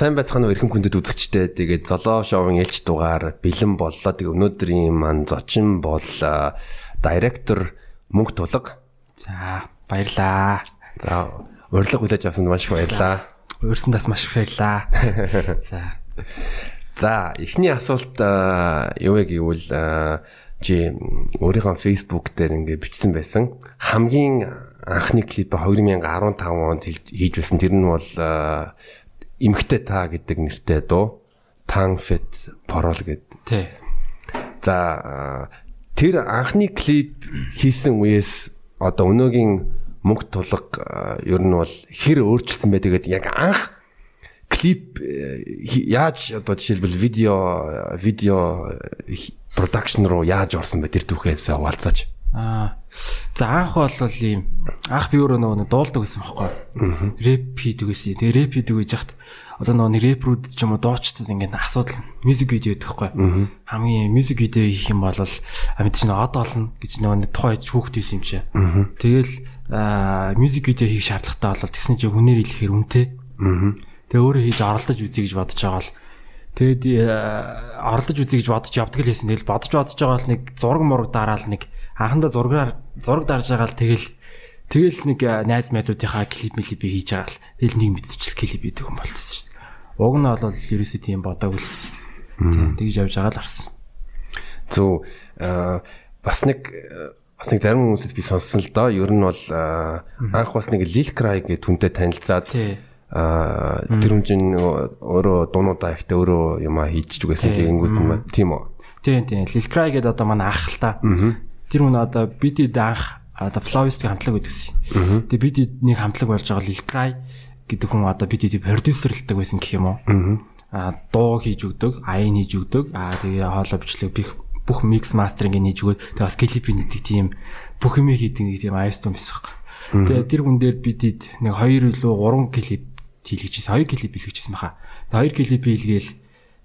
Сайн байцгаана уу эрхэм хүндэт үзэгчтэй. Тэгээд золоо шоуын ээлж дугаар бэлэн боллоо. Тэгээд өнөөдрийн маань зочин бол директор мөнх тулга. За баярлаа. За урилга хүлээж авсанд маш их баярлаа. Өөрсөнд бас маш их баярлаа. За. За эхний асуулт юу вэ гэвэл чи өөрийнхөө Facebook дээр ингээ бичсэн байсан. Хамгийн анхны клип 2015 онд хийж байсан. Тэр нь бол эмхтэй та гэдэг нэртэй дуу Tang Fit Porol гэдэг. Тий. За тэр анхны клип хийсэн үеэс одоо өнөөгийн мөнгө тулга ер нь бол хэр өөрчлөлтөн бай тэгээд яг анх клип яаж одоо жишээлбэл видео видео продакшн руу яаж орсон бэ тэр түүхээс хаваалцаач. Аа. За анх бол ийм анх би өөрөө нөгөө дуулдаг гэсэн байхгүй. Рэп хийдэг гэсэн. Тэгээ рэп хийдэг гэж яхад одоо нөгөө рэпрүүд ч юм уу дуучдад ингээд асуудал мьюзик видео гэдэг байхгүй. Хамгийн мьюзик видео хийх юм бол амьд чинь од олно гэж нөгөө тухай хүүхд хийсэн юм чи. Тэгэл мьюзик видео хийх шаардлагатай болол тэгсэн чинь хүнээр хэлэхээр үнэтэй. Тэгээ өөрөө хийж оролдож үзье гэж бодож байгаа л Тэгэд оролдож үзье гэж бодож явдаг л хэлсэн. Тэгэл бодож бодож байгаа л нэг зураг мураг дараал нэг анхандаа зургаар зураг дарж байгаа л тэгэл тэгэл нэг найз найзуудынхаа клип мэлип хийж байгаа л тэгэл нэг мэдчихэл клип хийдэг юм болчихсон шүү дээ. Уг нь бол ерөөсөө тийм бодог л тэгж явж байгаа л арсан. Зөв бас нэг бас нэг зарим хүмүүсээс би сонссон л доо. Ер нь бол анх бас нэг Lil Cry гэх түнтэй танилцаад а тэр хүн чинь өөрөө дуунуудаа ихтэй өөрөө юм а хийж чугсэн тэгэнгүүт нь тийм үү. Тийм тийм. Lil Cry гэдэг одоо манай ах л та. Тэр хүн одоо бид анх одоо Flowist-ийн хамтлаг гэдгсэн. Тэгээ бид нэг хамтлаг болж байгаа Lil Cry гэдэг хүн одоо бид продюсерлдаг байсан гэх юм уу. Аа дуу хийж өгдөг, аян хийж өгдөг. Аа тэгээ хоолой бичлэг бүх микс мастеринг хийж өгөөд тэгээ бас клипийн нэгдэг тийм бүх юм хийдэг нэг тийм айлстон байсан баг. Тэгээ тэр хүн дээр бид нэг 2 илүү 3 клип хийлгэжсэн. 2 клип хийлгэжсэн баха. Тэгээ 2 клип хийлгээл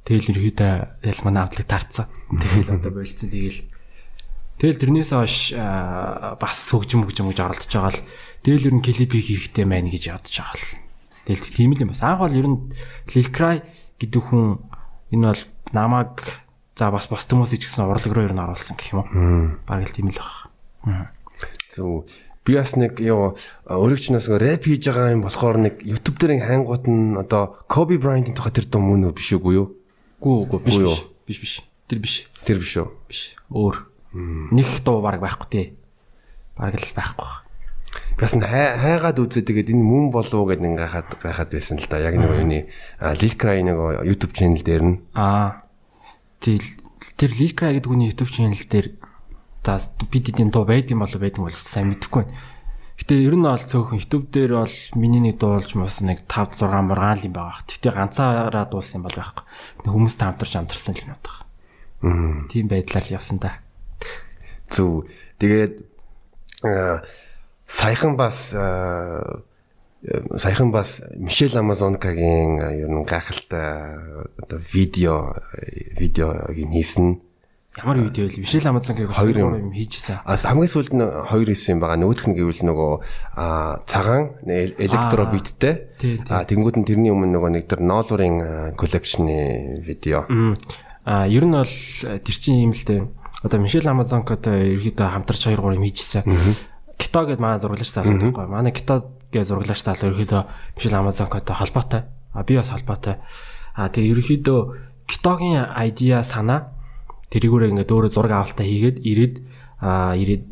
тэгэл ерөөдөө ял манай авдлыг тарцсан. Тэгэл одоо болцсон. Тэгэл Тэгэл тэрнээс хойш бас хөгжим хөгжим гэж оролдож байгаа л тэгэл ер нь клип хийх хэрэгтэй байна гэж ядж байгаа л. Тэгэл тийм л юм бас. Анх бол ер нь Lil Cry гэдэг хүн энэ бол намайг за бас бос хүмүүс ичгсэн урлаг руу ер нь оруулсан гэх юм уу. Бараг л тийм л байна. Зөв би бас нэг юу өөрөгчнөөс рэп хийж байгаа юм болохоор нэг YouTube дээр хайнгууд нь одоо Kobe Bryant-ийн тухай тэр дуу мөн үү биш үү юу? Гүү гүү биш биш. Биш биш. Тэр биш. Тэр биш үү? Биш. Өөр. Нэг дуу баг байхгүй тий. Баг л байхгүй. Бас хайгаад үзээ тэгээд энэ мөн болов гэд ингээ хахад гахад байсан л да. Яг нэг юуны Cry нэг YouTube channel дээр нь. Аа. Тэр тэр Cry гэдэг хүний YouTube channel дээр тас бид эдийн дуу байд юм болов байд юм бол сайн мэдэхгүй байна. Гэтэ ер нь бол цөөхөн YouTube дээр бол миний нэг дуулж мус нэг 5 6 мургаан л юм байгаа. Гэтэ ганцаараа дуулсан юм бол байхгүй. Хүмүүс таамтарч амтарсан л юм байна. Аа. Тийм байдлаар явсан та. Зөв. Тэгээд саяхан бас саяхан бас Мишель Амазонкагийн ер нь гайхалтай одоо видео видеог хийсэн. Ямар видео вэ? Мишель Амазонкаг хоёр юм хийжсэн. А хамгийн сүүлд нь хоёр хийсэн юм байгаа. Нөгөөх нь гэвэл нөгөө цагаан электро биттэй. А тэнгууд нь тэрний өмнө нөгөө нэг тэр ноолурын коллекшны видео. А ер нь бол тэр чинь юм л дээ одоо Мишель Амазонкотой ерөөдөө хамтарч 2 3 юм хийжсэн. Кито гэдээ манай зураглагч залуу байхгүй. Манай Кито гэдэг зураглагч залуу ерөөдөө Мишель Амазонкотой холбоотой. А би бас холбоотой. А тэгээ ерөөдөө Китогийн айдиа санаа тэрийгүүрээ ингээд өөрөө зураг авалтаа хийгээд ирээд а ирээд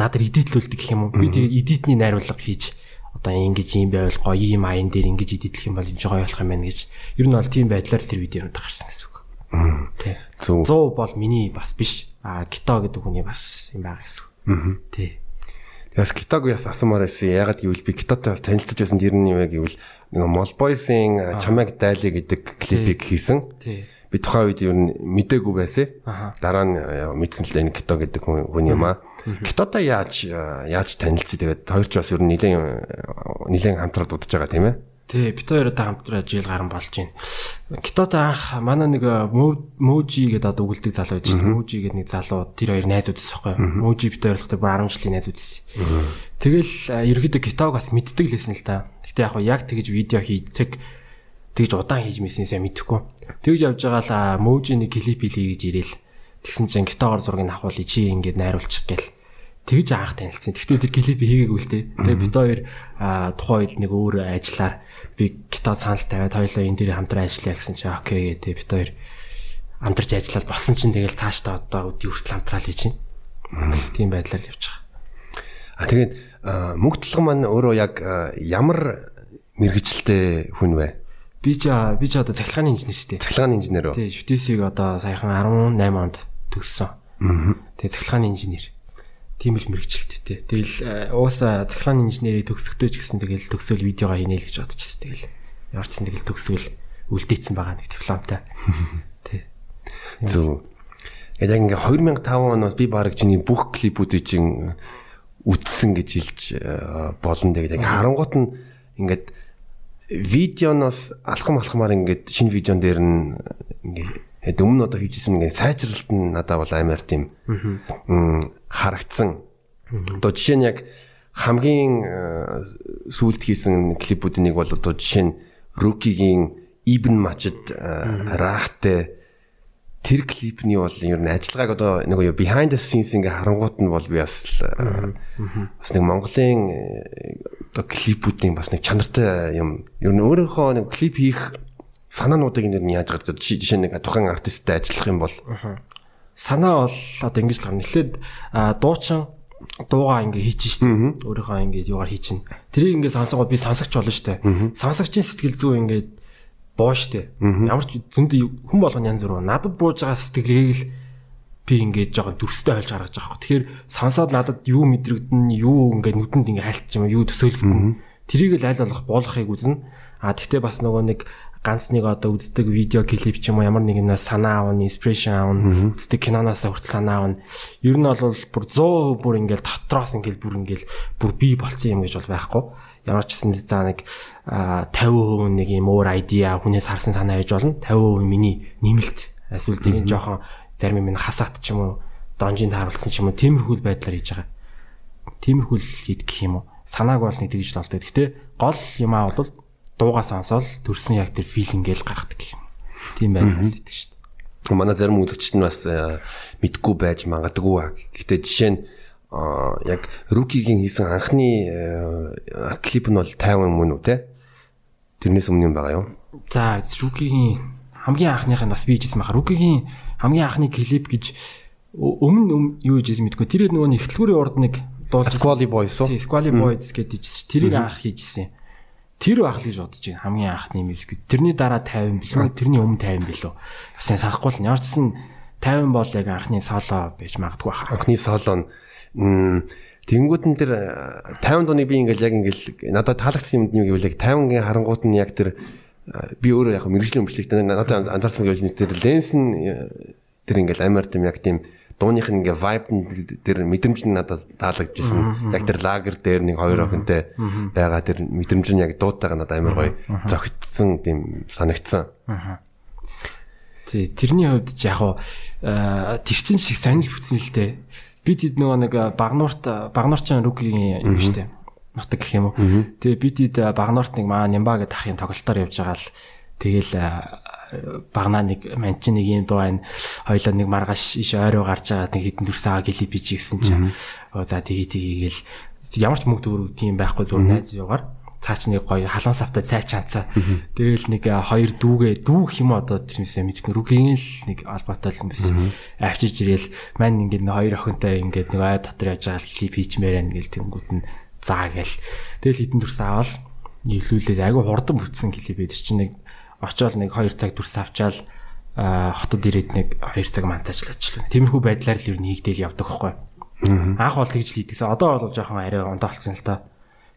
надад эдитлүүлдэг гэх юм уу. Би тэгээ эдитний найруулга хийж одоо ингэж юм байвал гоё юм аян дээр ингэж эдитлэх юм бол энэ гоё болох юм байна гэж. Ер нь бол тийм байдлаар тэр видеонууд гарсан гэсэн үг. Тий. 100 бол миний бас биш а кито гэдэг хүний бас юм байгаа гэсэн. Аа. Тий. Тэгээс китог яс асуумаар байсан. Ягаад гэвэл би китотой бас танилцж байсан тэр нь юу гэвэл нэг Молбойсын чамайг дайлы гэдэг клипийг хийсэн. Тий. Би тухайн үед юу мдээгүй байсан. Дараа нь мэдсэн л энэ кито гэдэг хүн юм аа. Китотой яаж яаж танилцъя тэгээд хоёр ч бас ер нь нэлээд нэлээд хамтраад удаж байгаа тийм ээ. Тий, бит хоёроо хамтран жил гарan болж байна. Китото анх манай нэг Можи гэдэг одоо үгэлдэг залуу байж шүү. Можи гэдэг нэг залуу тэр хоёр найзууд байхгүй. Можи бит хоёрлохтой 10 жилийн найзууд байсан. Тэгэл ерөөдөө китог бас мэддэг лсэн л та. Гэтэ яг яг тэгж видео хийдэг тэгж удаан хийж мэснээсээ мэдэхгүй. Тэгж явж байгаа л мөөжийн нэг клип хийлээ гэж ирээл. Тэгсэн чинь гитагаар зургийг авахул чи ингээд найруулчих гээл. Тэгж анх танилцсан. Гэхдээ тэр клип хийгээгүй л дээ. Тэгээ бид хоёр тухайн үед нэг өөр ажиллаар би гитар санал тавиад хоёлоо энэ дээр хамтран ажиллая гэсэн чинь окей гэдэг бид хоёр хамтарч ажиллаад болсон чинь тэгэл цаашдаа одоо өдий хүртэл хамтраал хийж байна. Тийм байдлаар байгаа. А тэгээд мөнгөтлөг маань өөрөө яг ямар мэрэгчлээ хүн вэ? Би ч би ч одоо цахилгааны инженер шүү дээ. Цахилгааны инженер үү? Тий, шүтээсийг одоо саяхан 18 онд төгссөн. Аа. Тэгээ цахилгааны инженер. Тийм л мэрэгчлээ тий. Тэгэл ууса цахилгааны инженерийг төгсөхдөө ч гэсэн тэгэл төгсөөл видеого хийнэ л гэж байсан. Тэгэл яварчсан тэгэл төгсөөл үлдээсэн байгаа нэг дипломтой. Тий. Зөв. Яг ингээ 2005 оноос би баг чиний бүх клипүүдийг чинь үтсэн гэж хэлж болно. Тэгээд яг харангуут нь ингээд видеоноос алхам алхамаар ингээд шинэ видеон дээр нь ингээд өмнө одоо хийжсэн ингээд сайжралт нь надад бол амар тийм харагдсан. Одоо жишээ нь яг хамгийн сүүлд хийсэн клипүүдийн нэг бол одоо жишээ нь Рукигийн Ibn Majid Рахтэй. Тэр клипний бол ер нь ажиллагааг одоо нэг юу behind the scenes ингээ харангуут нь бол би бас бас нэг Монголын одоо клипүүдийн бас нэг чанартай юм. Ер нь өөрийнхөө нэг клип хийх санаануудыг энэ яаж гаргаж жишээ нэг тухайн артисттай ажиллах юм бол санаа бол одоо ингэж л гам нэлээд дуучин дуугаа ингээ хийж штэ өөрийнхөө ингээ юугаар хийж чинь тэрийг ингээ сонсгоод би сонсогч болно штэ сонсогчийн сэтгэл зүй ингээ боо штэ. Ямар ч зөндөө хүн болгоны янз бүр. Надад бууж байгаа сэтгэлгээг л би ингээд жоохон дүрстэй хольж гаргаж байгаа хөө. Тэгэхээр сонсоод надад юу мэдрэгдэн, юу ингээд нүдэнд ингээд хайлтч юм, юу төсөөлөгдөн. Тэрийг л аль болох буулгахыг үзнэ. А тэгтээ бас нөгөө нэг ганц нэг одоо үздэг видео клип ч юм уу ямар нэг юмнаас санаа авна, инспирэшн авна, үздэг киноноос хүртэл санаа авна. Ер нь бол бүр 100% бүр ингээл дотроос ингээл бүр ингээл бүр би болцсон юм гэж бол байхгүй ямар ч гэсэн за нэг 50% нэг юм өөр айдиа хүнээс харсан санаа байж болно 50% миний нэмэлт эсвэл зэрэг жоохон зарим юм хасаат ч юм уу донжинд харуулсан ч юм уу тиймэрхүүл байдлаар хийж байгаа. Тиймэрхүүл хийд гэх юм уу. Санааг бол нэг тэгж л болдог. Гэтэ гол юм аа бол дуугаа сонсоод төрсэн яг тэр филингээл гаргадаг юм. Тийм байдлаар хийдэг шүү дээ. Манай зарим үзэгчд нь бас мэдгүй байж магадгүй. Гэтэ жишээ нь яг Рукигийн хийсэн анхны э, клип нь бол 50 мөн үү те? Тэрнээс өмнө юм байгаа юу? За Рукигийн хамгийн анхных нь бас би хийжсэн байгаа. Рукигийн хамгийн анхны клип гэж өмнө юу хийжсэн мэдгүй. Тэр нөгөө нэг эхлэлгүүрийн урд нэг дуулсан. Squally Boys уу? Тий, Squally Boys гэдэг чинь тэрийг анх хийжсэн. Тэр байх л гэж бодож байна. Хамгийн анхны мьюзик. Тэрний дараа 50 билүү? Тэрний өмнө 50 билүү? Бас санахгүй л. Ямар ч гэсэн 50 бол яг анхны соло байж магадгүй байна. Анхны соло нь Тэнгүүд нь тэр 50 дууны би ингээл яг ингээл надад таалагдсан юмд нь юу гэвэл яг 50-гийн харангууд нь яг тэр би өөрөө яг мэрэгжлийн өмчлөгтэй надад анзаарсан гэвэл тэр ленс нь тэр ингээл амар тийм яг тийм дууных нь ингээ vibe тэр мэдрэмж нь надад таалагдчихсэн. Яг тэр лагер дээр нэг хоёр охинтой байгаа тэр мэдрэмж нь яг дуудтайгаа надад амар гоё зөгтсөн тийм санагдсан. Тий, тэрний хувьд ч яг хуу тэрчин шиг сонир бүтсэн л дээ бид хэд нөгөө нэг багнуурт багнуурчин рукигийн юм дээ. Нутаг гэх юм уу. Тэгээ бид хэд багнуурт нэг маа нямба гэдэг ахын тоглолтоор явж байгаа л тэгэл багнаа нэг манчин нэг юм дуу байна. Хоёлоо нэг маргааш иш ойроо гарч байгаа нэг хитэн дүрс аа гэлий бич гэсэн чинь. За тгий тгийгээл ямар ч мөнгө төгрөг тийм байхгүй зөв найз югаар цаач нэг гоё халуун савтай цай чанцаа. Тэгэл нэг хоёр дүүгээ дүүх юм одоо тэрнээсээ мэдгүй рүгийн л нэг албатай юм биш. Авчиж ирэл мань ингээд нэг хоёр охинтой ингээд нэг ай дотор яаж байгаа клип хийчмээр байна гэл тэнгууд нь заа гэл. Тэгэл хитэн дүрс аваад нийлүүлээд айгу хурдан бүтсэн клип байдаг чинь нэг очоод нэг 2 цаг дүрс авчаал хотод ирээд нэг 2 цаг монтажлаачлаа. Тиймэрхүү байдлаар л ер нь хийгдээл явдаг байхгүй. Анх бол тэгж л хийдэгсэн. Одоо бол жоохон арай ондоо болсон л та.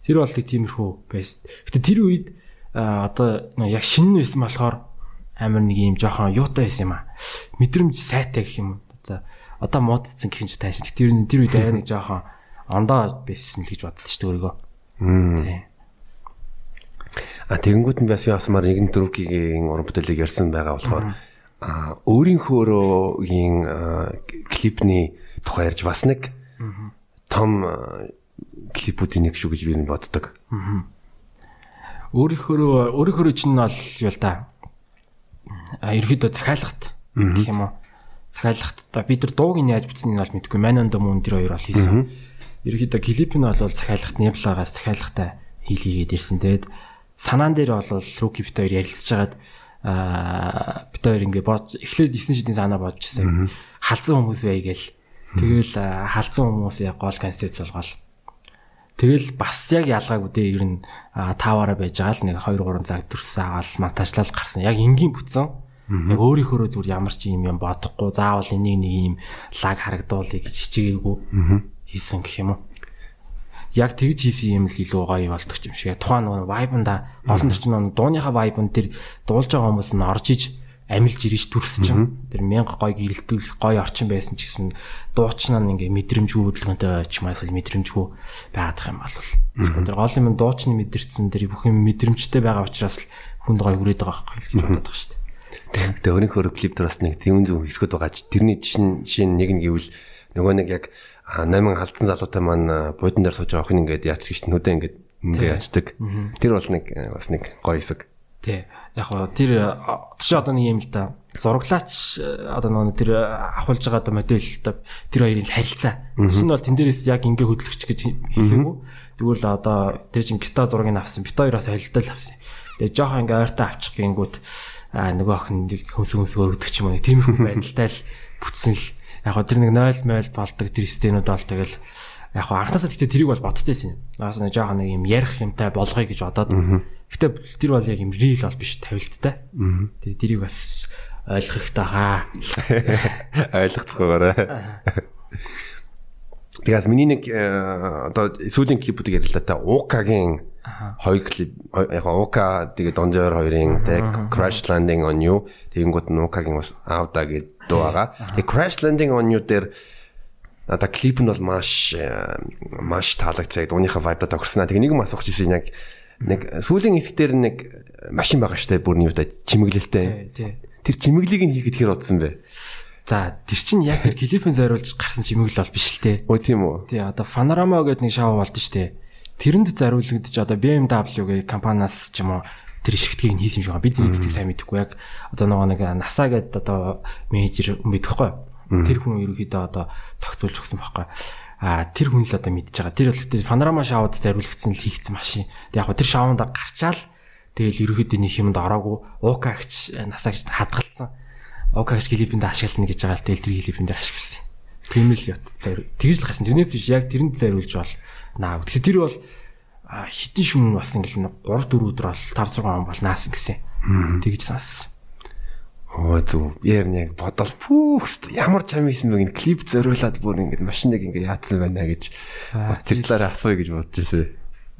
Тэр бол нэг тиймэрхүү байсан. Гэтэ тэр үед одоо яг шинэ байсан болохоор амар нэг юм жоохон юутай байсан юм аа. Мэдрэмж сайтай гэх юм. Одоо одоо муудсан гэх юм чи тааш. Тэр тэр үед арай нэг жоохон ондоо байсан л гэж боддоо шүү дээ өөрийгөө. Тийм. А тэгэнгүүт нь бас яасмаар нэгэн дөрвгийн уран бүтээлийг ярьсан байгаа болохоор а өөрийнхөөрөөгийн клипний тухай ярьж бас нэг том клипүүдийн нэг шүү гэж би боддог. өөрийнхөө өөрийнхөө чинь бол юу л да. А ерөөдөө захиалгат гэх юм уу? Захиалгат та бид нар дууг нь яаж бичсэнийг бол мэдгүй. Манон дөмөн тэр хоёр бол хийсэн. Ерөөдөө клип нь бол захиалгат Неблагаас захиалгатай хийлгээд ирсэн. Тэгээд санаан дээр бол Руки бит хоёр ярилцж хагаад аа бит хоёр ингээ бод эхлээд 9 шидийн санаа бодож ирсэн. Халзан хүмүүс бай гээл. Тэгэл халзан хүмүүс яг гол концепт болгоол. Тэгэл бас яг ялгаагүй дээ ер нь таваараа байж байгаа л нэг 2 3 цаг дүрсэн аваад монтажлал гарсан. Яг энгийн бүтсэн. Яг өөрийнхөө зүгээр ямар ч юм юм бодохгүй заавал энийг нэг юм лаг харагдуулъя гэж хичээгээгүй хийсэн гэх юм уу яг тэгж хийсэн юм л илүү гоё болдог юм шиг. Тухайн нөгөө vibe-нда олон төрчин нөгөө дууныхаа vibe-н тэр дуулж байгаа хүмүүс нь орж иж амилж ирж төрсөн чинь тэр мянга гоё гэрэлтүүлэх гоё орчин байсан ч гэсэн дуучнаа нь ингээ мэдрэмжгүй хөдөлгөөнтэй очмаас л мэдрэмжгүй их юм бол тэр гол юм дуучны мэдэрсэн тэр бүх юм мэдрэмжтэй байгаа учраас л хүнд гоё хүрээд байгаа байхгүй гэж бодоод байгаа шүү дээ. Тэгээ өөрийнхөө клип дээр бас нэг тийм зүг хэсгүүд байгаа тэрний жишин нэг нь гэвэл нөгөө нэг яг 8 халдсан залуутай маань буудан дээр сууж байгаа охин ингээд яац гэж нүдэ ингээд ингээд ячдаг. Тэр бол нэг бас нэг гоё хэсэг. Тий. Яг гоо тэр чи одоо нэг юм л да. Зураглаач одоо нөгөө тэр авахулж байгаа одоо модель тэр хоёрын харилцаа. Тэр нь бол тэн дээрээс яг ингээ хөдлөгч гэж хэлээгүй. Зүгээр л одоо тэр чин гита зургийг авсан. Бит хоёроос холилдол авсан. Тэгээ жоохон ингээ ойртоо авчих гингүүд а нөгөө охин хөмс хөмс өргөдөг ч юм уу. Тиймэрхүү байдалтай л бүтсэн л яг тэр нэг 0 0 болдог тэр стенүүд бол тэгэл яг анхнаасаа гэхдээ тэрийг бол бодчихсон юм. Наас нэг жоохон нэг юм ярих юмтай болгоё гэж бодоод. Гэхдээ тэр бол яг юм real бол биш тавилттай. Тэгээ тэрийг бас ойлгох хэрэгтэй хаа. Ойлгоцгоогоорой. Тэгээс миний нэг э, одоо сүүлийн клипүүдийг ярил л та Укагийн хоёр клип яг Ука тэгээ Донжор хоёрын тэг Crash Landing on You тэгэнгүүт нь Укагийн бас Авда гэдэг дуу байгаа. Тэгээ Crash Landing on You дээр одоо клип нь бол маш э, маш таалагдсан. Дууныхаа vibe-а тохирснаа. Тэгээ нэг юм асуух гэсэн яг нэг сүүлийн хэсэг дээр нэг машин байгаа штэ бүр нь юу та чимэглэлтэй. Тэр чимэглийг нь хийхэд хэр утсан бэ? За тэр чинь яг тэр клипэн зориулж гарсан чимэглэл бол биш л те. Өө тийм үү. Тий одоо Panorama гэдэг нэг шоу болд нь штэ. Тэрэнд зориулагдаж одоо BMW-гийн компаниас ч юм уу тэр шигтгийг хийсэн юм шиг байна. Бид нэгддэг сайн мэдэхгүй яг одоо нөгөө нэг NASA гэдэг одоо менежер мэдэхгүй. Тэр хүн ерөөхдөө одоо цогцолж өгсөн байхгүй. А тэр хүн л одоо мэдж байгаа. Тэр бол тэр Panorama шоуд зориулагдсан л хийгдсэн машин. Тэг яг тэр шоунд гарчаал тэгэл ерөөхдөө нэг юмд ороогүй гэж NASA гэж хадгалсан ОК-ш клипэнд ашиглана гэж байгаа л тэл тэр клипэнд ашигласан. Тийм л ят. Тэгж л гарсан. Тэрнээс биш яг тэрэнд зориулж бол наа. Тэгэхээр тэр бол хитэн шүн бас ингээл 3 4 өдөр бол 5 6 он бол наасан гэсэн. Тэгж сонссон. Оо зүг. Яар нэг бодол пүүх ямар чам хийсэн бэ гин клип зориулаад бүр ингээд машиныг ингээд яатсан байна гэж тэр талаараа асууя гэж бодож ирсэн.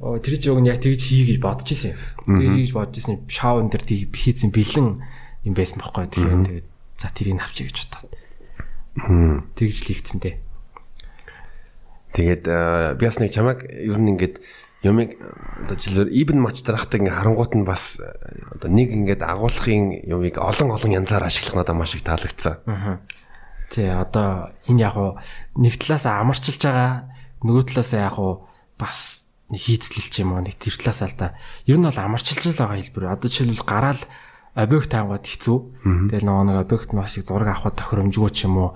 Оо тэр чинь яг тэгж хий гэж бодож ирсэн. Тэгж бодож ирсэн. Шаун дээр хийсэн бэлэн юм байсан байхгүй. Тэгэхээр тэгээд За тэрийг авчиг гэж бодоод. Тэгж л хийгдсэн дээ. Тэгээд би бас нэг чамайг ер нь ингээд юмыг одоо жишээлбэл ибн мач дарахтаг ингээ харангуут нь бас одоо нэг ингээд агуулгын юмыг олон олон янзаар ашиглах надад маш их таалагдсан. Аа. Тий одоо энэ яг уу нэг талаас амарчилж байгаа нөгөө талаас яг уу бас хийцлэлч юм уу нэг тэр талаас л да. Ер нь бол амарчилж байгаа хэлбэр. Одоо жишээлбэл гараал объект таангууд хэцүү. Тэгэл нөгөө нэг объект маш их зураг авахд тохиромжгүй ч юм уу.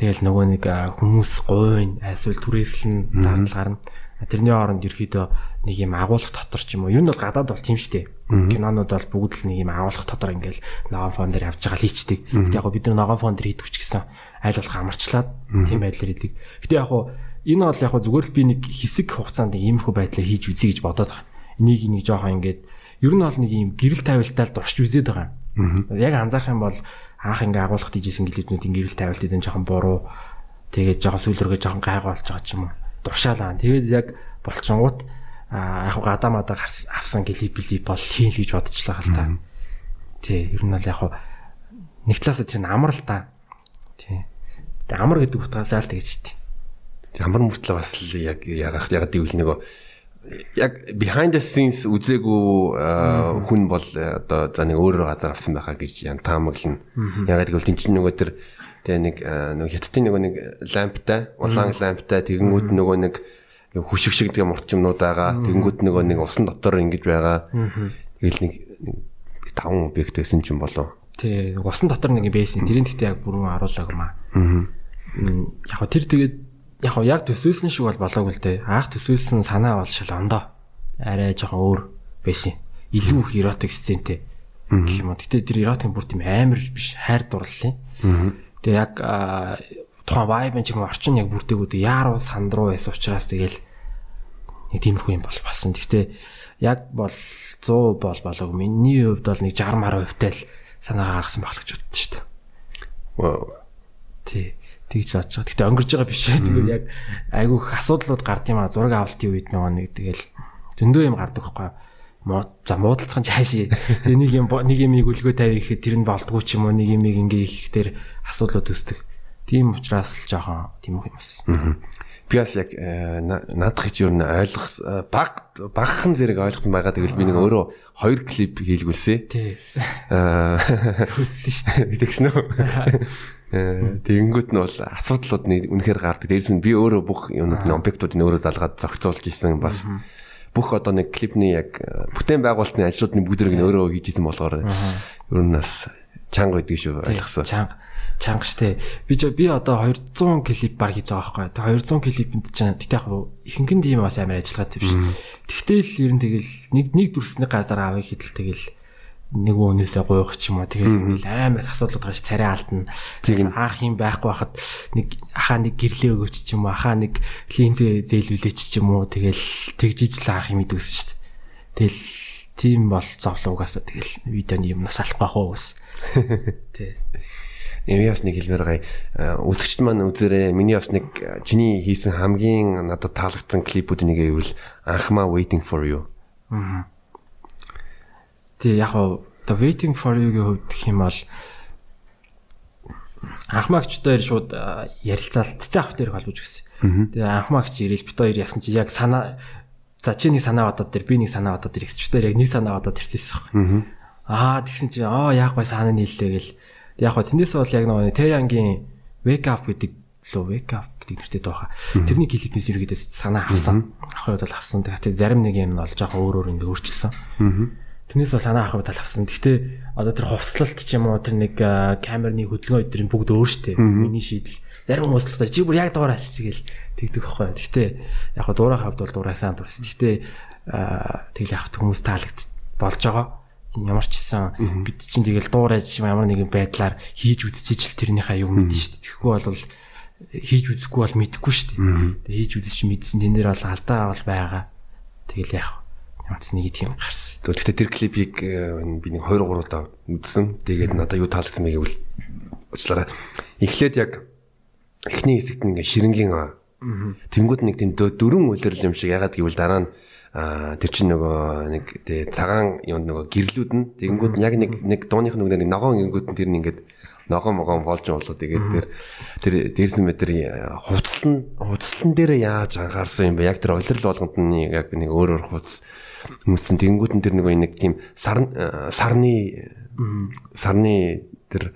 Тэгэл нөгөө нэг хүмүүс гойн айсвал түрээслэн зардал гарна. Тэрний оронд ерөөдөө нэг юм агуулгах дотор ч юм уу. Юу нь бол гадаад бол тийм штэ. Кинонууд бол бүгд л нэг юм агуулгах дотор ингээл ногоон фон дээр явж байгаа л хийчдэг. Гэтэ яг бид нар ногоон фон дээр хийдвч гэсэн айл болох амарчлаад тийм байдлаар хийдэг. Гэтэ яг энэ бол яг зүгээр л би нэг хэсэг хугацаанд иймэрхүү байдлаар хийж үзье гэж бодоод байгаа. Энийг нэг жоохон ингээд ер нь бол нэг юм гэрэл тавилтаа л дурч үзээд байгаа юм. Яг анзаарах юм бол анх ингээ агуулгад ижсэн гэлэднүүдийн гэрэл тавилт эдэн жоохон буруу тэгээд жоохон сүлргээ жоохон гайгүй болж байгаа ч юм уу. Дуршаалаа. Тэгээд яг болчингууд а яг гадаа мадаа авсан клип клип бол хийн л гэж бодчихлаа хэл та. Тий, ер нь бол яг нэг талаас тэр нь амар л та. Тий. Тэгээ амар гэдэг утгаас л тэгж ити. Амар мөртлөө бас л яг ягаад ягаад гэвэл нөгөө яг behind the scenes үзээгүй хүн бол э, одоо за нэг өөр газар авсан байхаа гэж ян таамаглана. Ягаад гэвэл тэн чинь нөгөө тэр тэгээ нэг нөгөө хятадын нөгөө нэг ламптай, улаан ламптай тэгэнгүүт нөгөө нэг хүшиг шиг тийм орчимнууд байгаа. Тэнгүүд нөгөө нэг усан дотор ингэж байгаа. Тэгэл нэг таван объект байсан ч юм болов. Тий, усан дотор нэг байсан. Тэрийн гэхдээ яг бүрэн харуулаагүй маа. Аа. Яг тэр тэгээд яг яг төсөөлсөн шиг бол болоогүй л дээ. Аах төсөөлсөн санаа бол шал ондоо. Арай жоохон өөр байсан. Илүү их эротик сцентэй гэх юм уу. Гэтэ тэр эротик бүр тийм амар биш хайр дурлалын. Тэгээ яг тухайн vibe ч юм орчин яг бүрдээгүүд яаруу санд руу байсан учраас тэгэл нэг тиймэрхүү юм бол болсон. Гэхдээ яг бол 100 бол болоог миний хувьд бол нэг 60 мар хувьтай л санаа гаргасан байх гэж боддоо шүү дээ. Wow. Тий. Тэгж бодож байгаа. Гэтэ өнгөрж байгаа биш ээ. Тэгээд яг айгүйх асуудлууд гард юм а зураг авалтын үед нөгөө нэг тэгэл зөндөө юм гардаг байхгүй муу за муудалцхан чааши тэгээ нэг юм нэг юм өгөлгөө тавь ихэд тэр нь болдгоо ч юм уу нэг юм ингээ их тэр асуудлууд үүсдэг Тийм учраас л жоохон тийм юм байна. Би бас яг э, наадах гэж юу н ойлгох э, баг багхан зэрэг ойлгосон байгаа. Тэгэл би нэг өөрөө хоёр клип хийлгүүлсэн. Тий. Аа үзсэн шүү дээ. Тэгсэн үү? Тэгэнгүүт нь бол асуудлууд нэг үнэхээр гардаг. Дээрс нь би өөрөө бүх юмнууд нь объектуудыг өөрөө залгаад зохицуулж исэн бас бүх одоо нэг клипний яг э, бүтээн байгуулалтын ажлуудны бүгдийг нь өөрөө хийж исэн болохоор ер нь бас чанга байдаг шүү ойлгосон. Чанга чанга штэ. Би ч би одоо 200 клип баг хийж байгаа байхгүй. Тэгээ 200 клипэнд чинь тэгтээ яг ихэнх нь тийм бас амар ажиллагаат биш. Тэгтэл ер нь тэгэл нэг нэг дүрсний газар авъя хэдэл тэгэл нэг өөнөөсөө гуйх ч юм уу тэгэл амар их асуудлууд гарч царай алдна. Тэгэл аах юм байхгүй байхад нэг ахаа нэг гэрлээ өгөөч ч юм уу ахаа нэг линзээ зээлүүлээч ч юм уу тэгэл тэгжиж л аах юм идэгсэн шүү дээ. Тэгэл тийм бол зовлуугаас тэгэл видеоны юмнаас алахгүй байх уу ус. Тий. Эми бас нэг хэлмээр гай үзэгчд маань үзээрэй. Миний бас нэг чиний хийсэн хамгийн надад таалагдсан клипүүд нэг гэвэл Анхмаа Waiting for You. Аа. Тэг яг оо The Waiting for You-гийн хувьд гэх юм бол анхмаагчдаар шууд ярилцаалтцсан ах дээр холбож гисэн. Тэгээ анхмаагч ирээл бит хоёр ясан чи яг санаа за чи нэг санаа бодоод тэр би нэг санаа бодоод тэр ихчдээр яг нэг санаа бодоод ирсэн юм. Аа тэгсэн чи аа яах вэ санаа нийллээ гэл Яг гоо тэндээс бол яг нөгөө Тэянгийн wake up гэдэг лөө wake up гэдэг нэртэй дууха. Тэрний клипнээс ерөөдөөс санаа авсан. Авах үед бол авсан. Тэгэхээр зарим нэг юм нь бол жоохон өөр өөр ингэ өөрчилсөн. Тэрнээс бол санаа авах үед бол авсан. Гэхдээ одоо тэр хувцлалт ч юм уу тэр нэг камерны хөдөлгөөн өдрийн бүгд өөр штэ. Миний шийдэл зарим хүмүүс л чи бүр яг дугаар ачиж гээл тэгдэг байхгүй. Гэхдээ яг гоо дуурайх хавд бол дуурайсан дуурайсан. Гэхдээ тэгэл яг хүмүүс таалагд болж байгаа ямар ч гэсэн бид чинь тэгэл дуурайж ямар нэгэн байдлаар хийж үзчихэж л тэрнийхээ юу мэдэн дээ. Тэгэхгүй бол хийж үзэхгүй бол мэдэхгүй дээ. Тэгээ хийж үзэж мэдсэн тэн дээр бол алдаа бол байгаа. Тэгэл яах ч нэг тийм гарсан. Гэхдээ тэр клипийг э, би нэг 2 3 удаа үзсэн. Тэгээд надад юу таалагдсан бэ гэвэл уучлаарай. Эхлээд яг эхний хэсэгт нэг ширэнгийн тэнгууд нэг тийм дөрөн үлрэл юм шиг ягаад гэвэл дараа нь а тэр чинь нөгөө нэг тэгээ цагаан юм нөгөө гэрлүүд нь тэгэнгүүт яг нэг нэг дууных нөгөө нэг ногоон ингэнгүүт нь тэр нь ингээд ногоон могоон болж болоо тэгээд тэр тэр дээрсэн метр хувцлан хувцлан дээр яаж анхаарсан юм бэ яг тэр ойлрол болгонд нь яг нэг өөр өөр хувц хүмүүсийн тэгэнгүүт нь тэр нөгөө нэг тийм сар сарны сарны тэр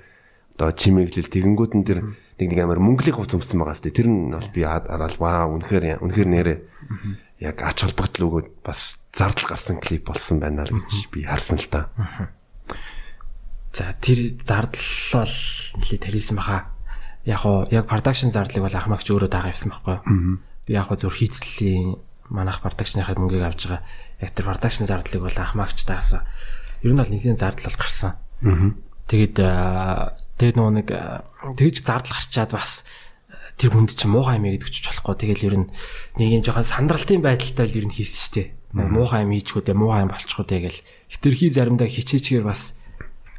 одоо чимэглэл тэгэнгүүт нь тэр нэг нэг амар мөнгөлийн хувц өмсөн байгаа сте тэр нь бол би хараад ваа үнэхээр үнэхээр нэрээ яг ач холбогдол өгөөд бас зардал гарсан клип болсон байна л гэж би харсан л та. За тэр зардал бол нэлээд талийсан баха. Яг уу яг production зардлыг бол ахмагч өөрөө дагаа явсан байхгүй. Би яг уу зөв хийцлийн манах продакшныхаа мөнгийг авж байгаа. Яг тэр production зардлыг бол ахмагч даасан. Ер нь бол нэлийн зардал бол гарсан. Тэгээд тэгээд нөгөө нэг тэгж зардал гарчаад бас тэр хүнд чинь муухай юм гэдэг ч болохгүй. Тэгэл ер нь нэг юм жоохон сандралтын байдалтай л ер нь хийсэн штэ. Муухай юм хийчихгүй дээ, муухай юм болчихгүй дээ гэл. Хитрхи заримдаа хичээчгээр бас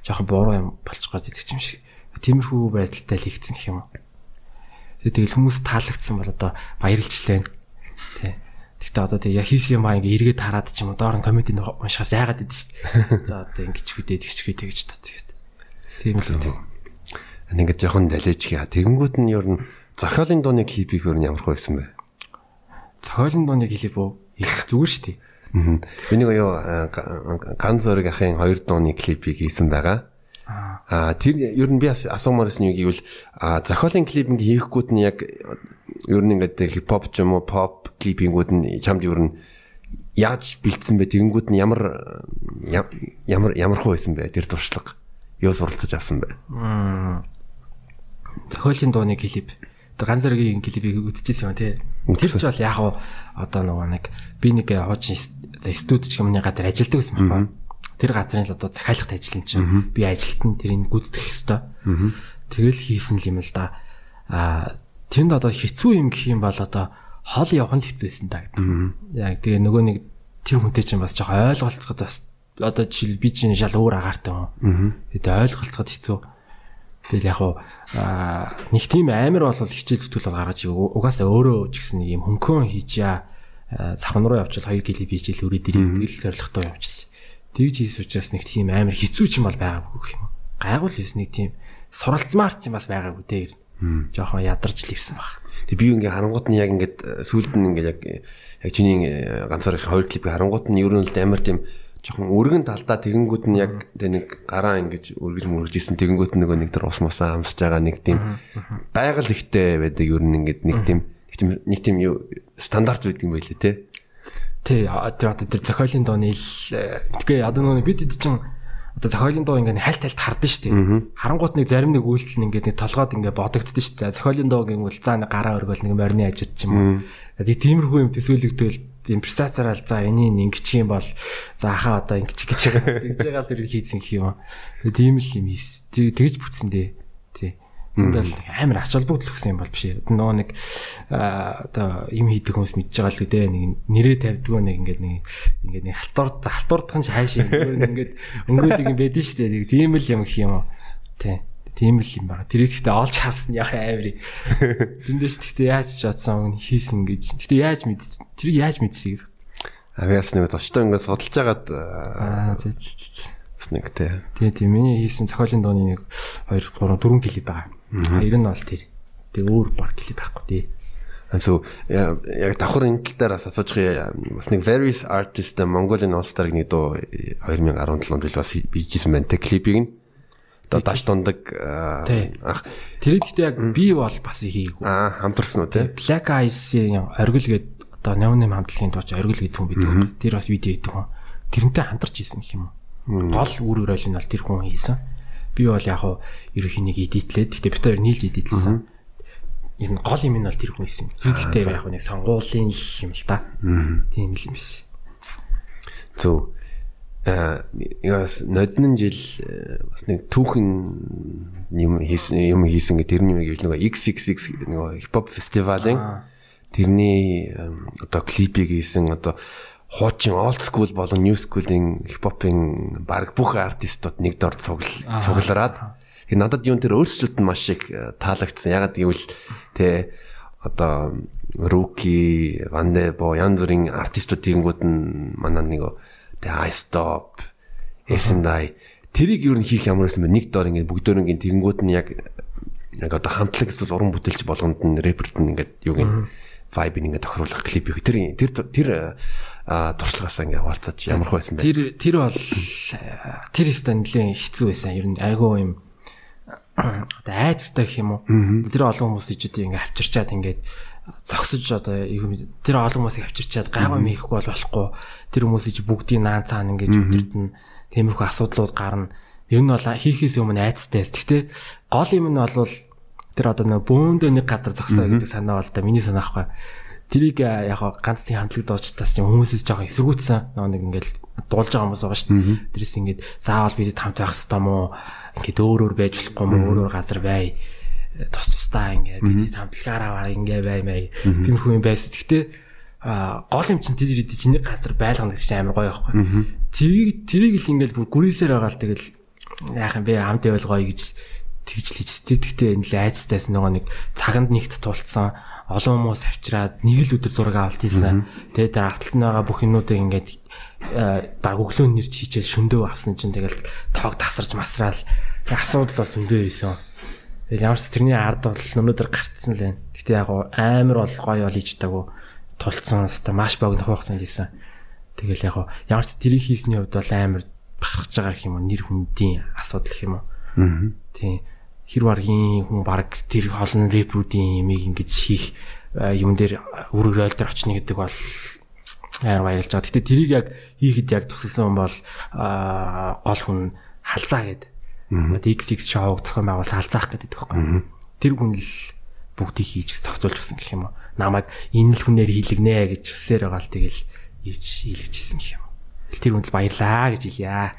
жоохон буруу юм болчихгоо гэдэг юм шиг. Тиймэрхүү байдалтай л хийгдсэн юм уу. Тэгэл хүмүүс таалагдсан бол одоо баярлжлаа. Тэ. Гэхдээ одоо тэг яг хийсэн юм аа ингээ эргээд хараад ч юм уу доор нь комеди уншихаас яагаад гэдэг шүү дээ. За одоо ингэж хүдээ тэгчгүй тэгж та тэгээд. Тийм л үү. Ингээд жоохон далиж хаа. Тэгэнгүүт нь ер нь Зохиолын дууны клипийг өөр нь ямар хөө байсан бэ? Зохиолын дууны клип үү? Зүгээр шүү дээ. Аа. Би нэг юу ганц зөрөг ахын хоёр дууны клипийг хийсэн байгаа. Аа тэр ер нь би асуумаарс нь юу гэвэл зохиолын клип ингээ хийхгүйд нь яг ер нь ингээд хипхоп ч юм уу pop клипингүүд нь чамд ер нь яаж бэлдсэн бэ? Тэгэнгүүт нь ямар ямар ямар хөө байсан бэ? Тэр туршлага юу суралцаж авсан бэ? Зохиолын дууны клип. Тэр ганц зэргийн клипийг үзчихсэн юм тий. Тэр ч бол яг одоо нөгөө нэг би нэг хуучин студи ч юмны газар ажилладаг байсан байна. Тэр газрын л одоо захиалгат ажил юм чинь. Би ажилт нь тэрийг гүйцэтгэх хэвээр. Тэгэл хийсэн юм л да. Аа тэнд одоо хэцүү юм гэх юм бол одоо хол явах нь хэцүүсэн та гэдэг. Яг тэгээ нөгөө нэг тэр хүнтэй чинь бас жоо ойлголцоход бас одоо жишээл би чинь шал өөр агаартай юм. Тэгээ ойлголцоход хэцүү. Тэгэл яг уу нэг тийм амар бол хичээл зүтгэл гаргаж угаасаа өөрөө ч гэсэн юм хөнгөн хийчихье. Цавхан руу явчихвал 2 кг бийж ил үрээд ирэх тэгэл зоригтой явчихсан. Тэгж хийс учраас нэг тийм амар хэцүү ч юм бол байгаагүй юм. Гайгуул хийс нэг тийм суралцмаар ч юм бас байгаагүй дээ. Жохон ядарч л ирсэн баг. Тэг би ингээ харангууд нь яг ингээд сүүлд нь ингээ яг яг чиний ганцаар их хоёр клипийг харангууд нь ер нь л амар тийм жоохон өргөн талдаа тэгэнгүүт нь яг тэ нэг гараа ингэж өргөж мөргөж исэн тэгэнгүүт нөгөө нэг тэр ус мусаа амсаж байгаа нэг тийм байгаль ихтэй байдаг ер нь ингээд нэг тийм нэг тийм юу стандарт байдаг юм байлээ те. Тий, тэр одоо тэр зохиолын дооны ил тэгээ одоо нөгөө бид хэд чинь одоо зохиолын доо ингээд хальт хальт хардсан шүү дээ. Харангуут нэг зарим нэг үйлдэл нь ингээд нэг толгойд ингээд бодогдсон шүү дээ. Зохиолын доо гэвэл за нэг гараа өргөл нэг морины ажид ч юм уу. Тэгээ тиймэрхүү юм төсөөлөгдөл импресацаараа за энийг ингэчих юм бол за хаа одоо ингэчих гэж байгаа. Тэгж байгаа л тэр хийцэн гэх юм. Тийм л юм. Тэгж бүтсэн дээ. Бол амар ач холбогдол өгсөн юм бол биш. Нөгөө нэг одоо юм хийдэг хүмүүс мэдж байгаа л үү дээ. Нэг нэрээ тавьдгаа нэг ингээд нэг ингээд нэг халтур халтурдах нь хайш юм. Ингээд өнгөрөөдөг юм байдэн шүү дээ. Тийм л юм гэх юм уу. Тий. Тийм л юм байна. Тэр ихтэй олж харсан яхаа амир. Тэндээс тэгтээ яаж ч бодсон хийсэн гэж. Тэгтээ яаж мэд тэр яаж мэдсийг. Авиас нэг зочтой ингээд судалж байгаад аа тий бас нэг тий. Тий тийм миний хийсэн зохиолын дууны нэг 2 3 4 клип байгаа. Хоёр нь бол тэр. Тэг өөр баг клип байхгүй тий. So яг давхар энэ тал дээр бас асууж бас нэг various artist Mongolian All Star-ыг нэг дуу 2017 онд л бас бийжсэн байна те клипийг нь. Одоо даш дундаг ах тэр ихтэй яг би бол бас хийгээгүй. Аа хамтарсан уу те. Black Eyes-ийн оргил гээд одоо 88 хамтлагийн дууч оргил гэдэг хүн байдаг. Тэр бас видео хийдэг хүн. Тэрнтэй хамтарч хийсэн гэх юм уу. Гол үр өрөөл нь бол тэр хүн хийсэн. Би бол яг хуу ерөнхий нэг эдитлээд гэтээ хоёр нийлж эдитлсэн. Ер нь гол юм нь бол тэр хүн хийсэн. Тэр гэхдээ яг нэг сонгуулийн юм л та. Тийм л юм биш. Зөв. Аа яас нодны жил бас нэг түүхэн юм хийсэн юм хийсэн гэх тэрний нэг нөгөө XXX нөгөө хипхоп фестивалийн тэрний одоо клипийг хийсэн одоо хуучин old school болон new school-ийн хипхопын баг бүх артистууд нэг дор цуглараад тэгээ надад юун тэр өөрсдөлт нь маш их э, таалагдсан. Ягаад гэвэл тэ одоо Руки, Вандебо янз бүрийн артистууд тэгэнгүүт нь манай нэг тэ I stop Эсэндai тэрийг юу н хийх ямар байсан бэ? Нэг дор ингээд бүгдөө ингээд тэгэнгүүт нь яг яг одоо хамтлаг эсвэл уран бүтээлч болгонд нь рэперт нь ингээд юу гин vibe ингээд тохируулах клип тэр тэр тэр туршлагаас ингээ хаваалцаж ямар хөө байсан бэ? Тэр тэр бол тэр ихтэй нэлээд хэцүү байсан. Ер нь айгүй юм одоо айцтай гэх юм уу? Тэр олон хүмүүс ижид ингээ авчирчаад ингээд зогсож одоо тэр олон хүмүүсийг авчирчаад гайгүй юм хийхгүй бол болохгүй. Тэр хүмүүсийг бүгдийг наан цаана ингээд өдөртөн тиймэрхүү асуудлууд гарна. Ер нь бол хийхээс өмнө айцтай. Гэхдээ гол юм нь бол тэр одоо нэг бөөндөө нэг газар зогсоо гэдэг санаа бол та миний санаа ахгүй Тэрийг яг ганц тийм хамтлаг доожтаас юм хүмүүсээс жоохон эсэргүүцсэн. Нэг ингээл дуулж байгаа хүмүүс байгаа шүү дээ. Тэрээс ингээд заавал бид хамт байх хэрэгтэй мó. Ингээд өөр өөр байж болохгүй мó өөр өөр газар бай. Тус тусдаа ингээд бид хамтлагаараа ингээд бай мэй. Тэмхүү юм байсан. Гэхдээ а гол юм чинь тэр идэж чиний газар байлгана гэж амар гоё байхгүй. Тэрийг тэрийг л ингээл бүр гүрээсээр байгаа л тэгэл яах юм бэ хамт байвал гоё гэж тэгж л хийж. Тэр гэхдээ энэ л айцтайс нөгөө нэг цаганд нэгт тулцсан олон хүмүүс авчираад нэг л өдөр зураг авалт хийсэн. Тэгээ тэр арталт нь байгаа бүх юмнуудыг ингээд э, баг өглөө нэрч хийчихэл шөндөө авсан чинь тэгэл тоог тасарч масраал асуудал бол зөндөө байсан. Тэгэл ямар ч тэрний ард бол өнөөдөр гарцсан л байна. Гэтэ яг амар бол гоё бол хийж таагүй тулцсан хэвээр маш богино хугацаанд хийсэн. Тэгэл яг ямар ч тэрийг хийсний хувьд бол амар бахархаж байгаа юм уу нэр хүндийн асуудал юм уу. Аа. Тийм. Хэр баргийн хүн баг тэр холн рэпрүүдийн ямиг ингэж хийх юм дээр үргэл ойлдор очно гэдэг бол аяар баярлж байгаа. Гэтэ тэрийг яг хийхэд яг тусалсан хүн бол гол хүн халзаа гэдэг. Одоо XX шоуг зохион байгуул халзаах гэдэг байхгүй. Тэр хүн л бүгдийг хийж зохицуулж гисэн гэх юм уу. Намайг энэ л хүнээр хийлгэнэ гэж хэлсээр байгаа л тэгэл хийж хийлгэжсэн гэх юм. Тэр хүнд л баярлаа гэж хэлье.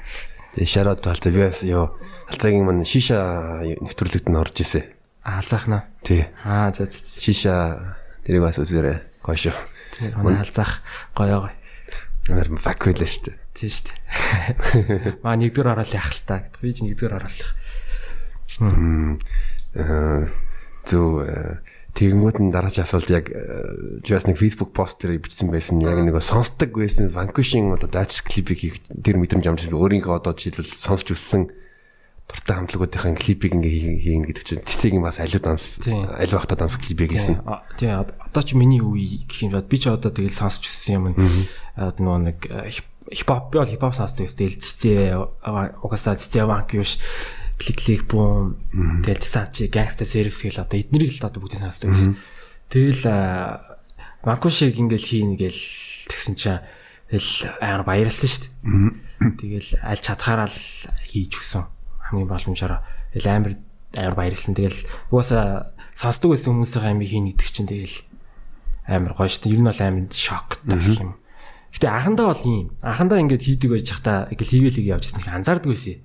Тэгээ шараад талтай би бас ёо алцаагийн мань шиша нэвтрүүлэгт нь орж исэн. Алзаах нь. Тий. Аа за шиша тэрийг бас үзээрэй. Гоё шүү. Тий. Манай алзаах гоё гоё. Амар байлаа шүү дээ. Тий шүү дээ. Маа нэгдүгээр орол яах л та. Би ч нэгдүгээр орол. Хм. Э зөв тэгэнгүүт нь дараач асуулт яг just нэг Facebook пост дээр бичсэн байсан яг нэг сонсдог байсан Vanquish-ийн одоо клипийг хийх тэр мэдрэмж амжилт өөрийнхөө одоо жишээлбэл сонсч өссөн дуртай хамтлагуудынхаа клипийг ингээ хийн гэдэг чинь цэцгийн бас аливаа данс аль багтаа данс клипийг хийсэн. Тий одоо ч миний үе гэх юм би ч одоо тэгэл сонсч өссөн юм. нөгөө нэг хипхоп би бол хипхоп сонсдог гэсэн тэгэл цэцээ угаасаа цэцээ Vanquish клик клик бум тэгэл Tisanchi gangster service гэл одоо эднэрийг л одоо бүгдийг сонсдог гэсэн. Тэгэл Макушиг ингээл хийн гээл тэгсэн чинь тэгэл аяар баярлсан шүү дээ. Тэгэл аль чадхаараа л хийж өгсөн. Хамгийн боломжоор амар аяар баярлсан. Тэгэл угаасаа сонсдог байсан хүмүүсийн амиг хийн гэдэг чинь тэгэл амар гоё шүү дээ. Ер нь бол амар шоктай гэх юм. Гэтэ анхандаа бол ийм. Анхандаа ингээд хийдэг байж хата ингээл хийгээл хийгээ явж ирсэн. Анзаардаг байсан.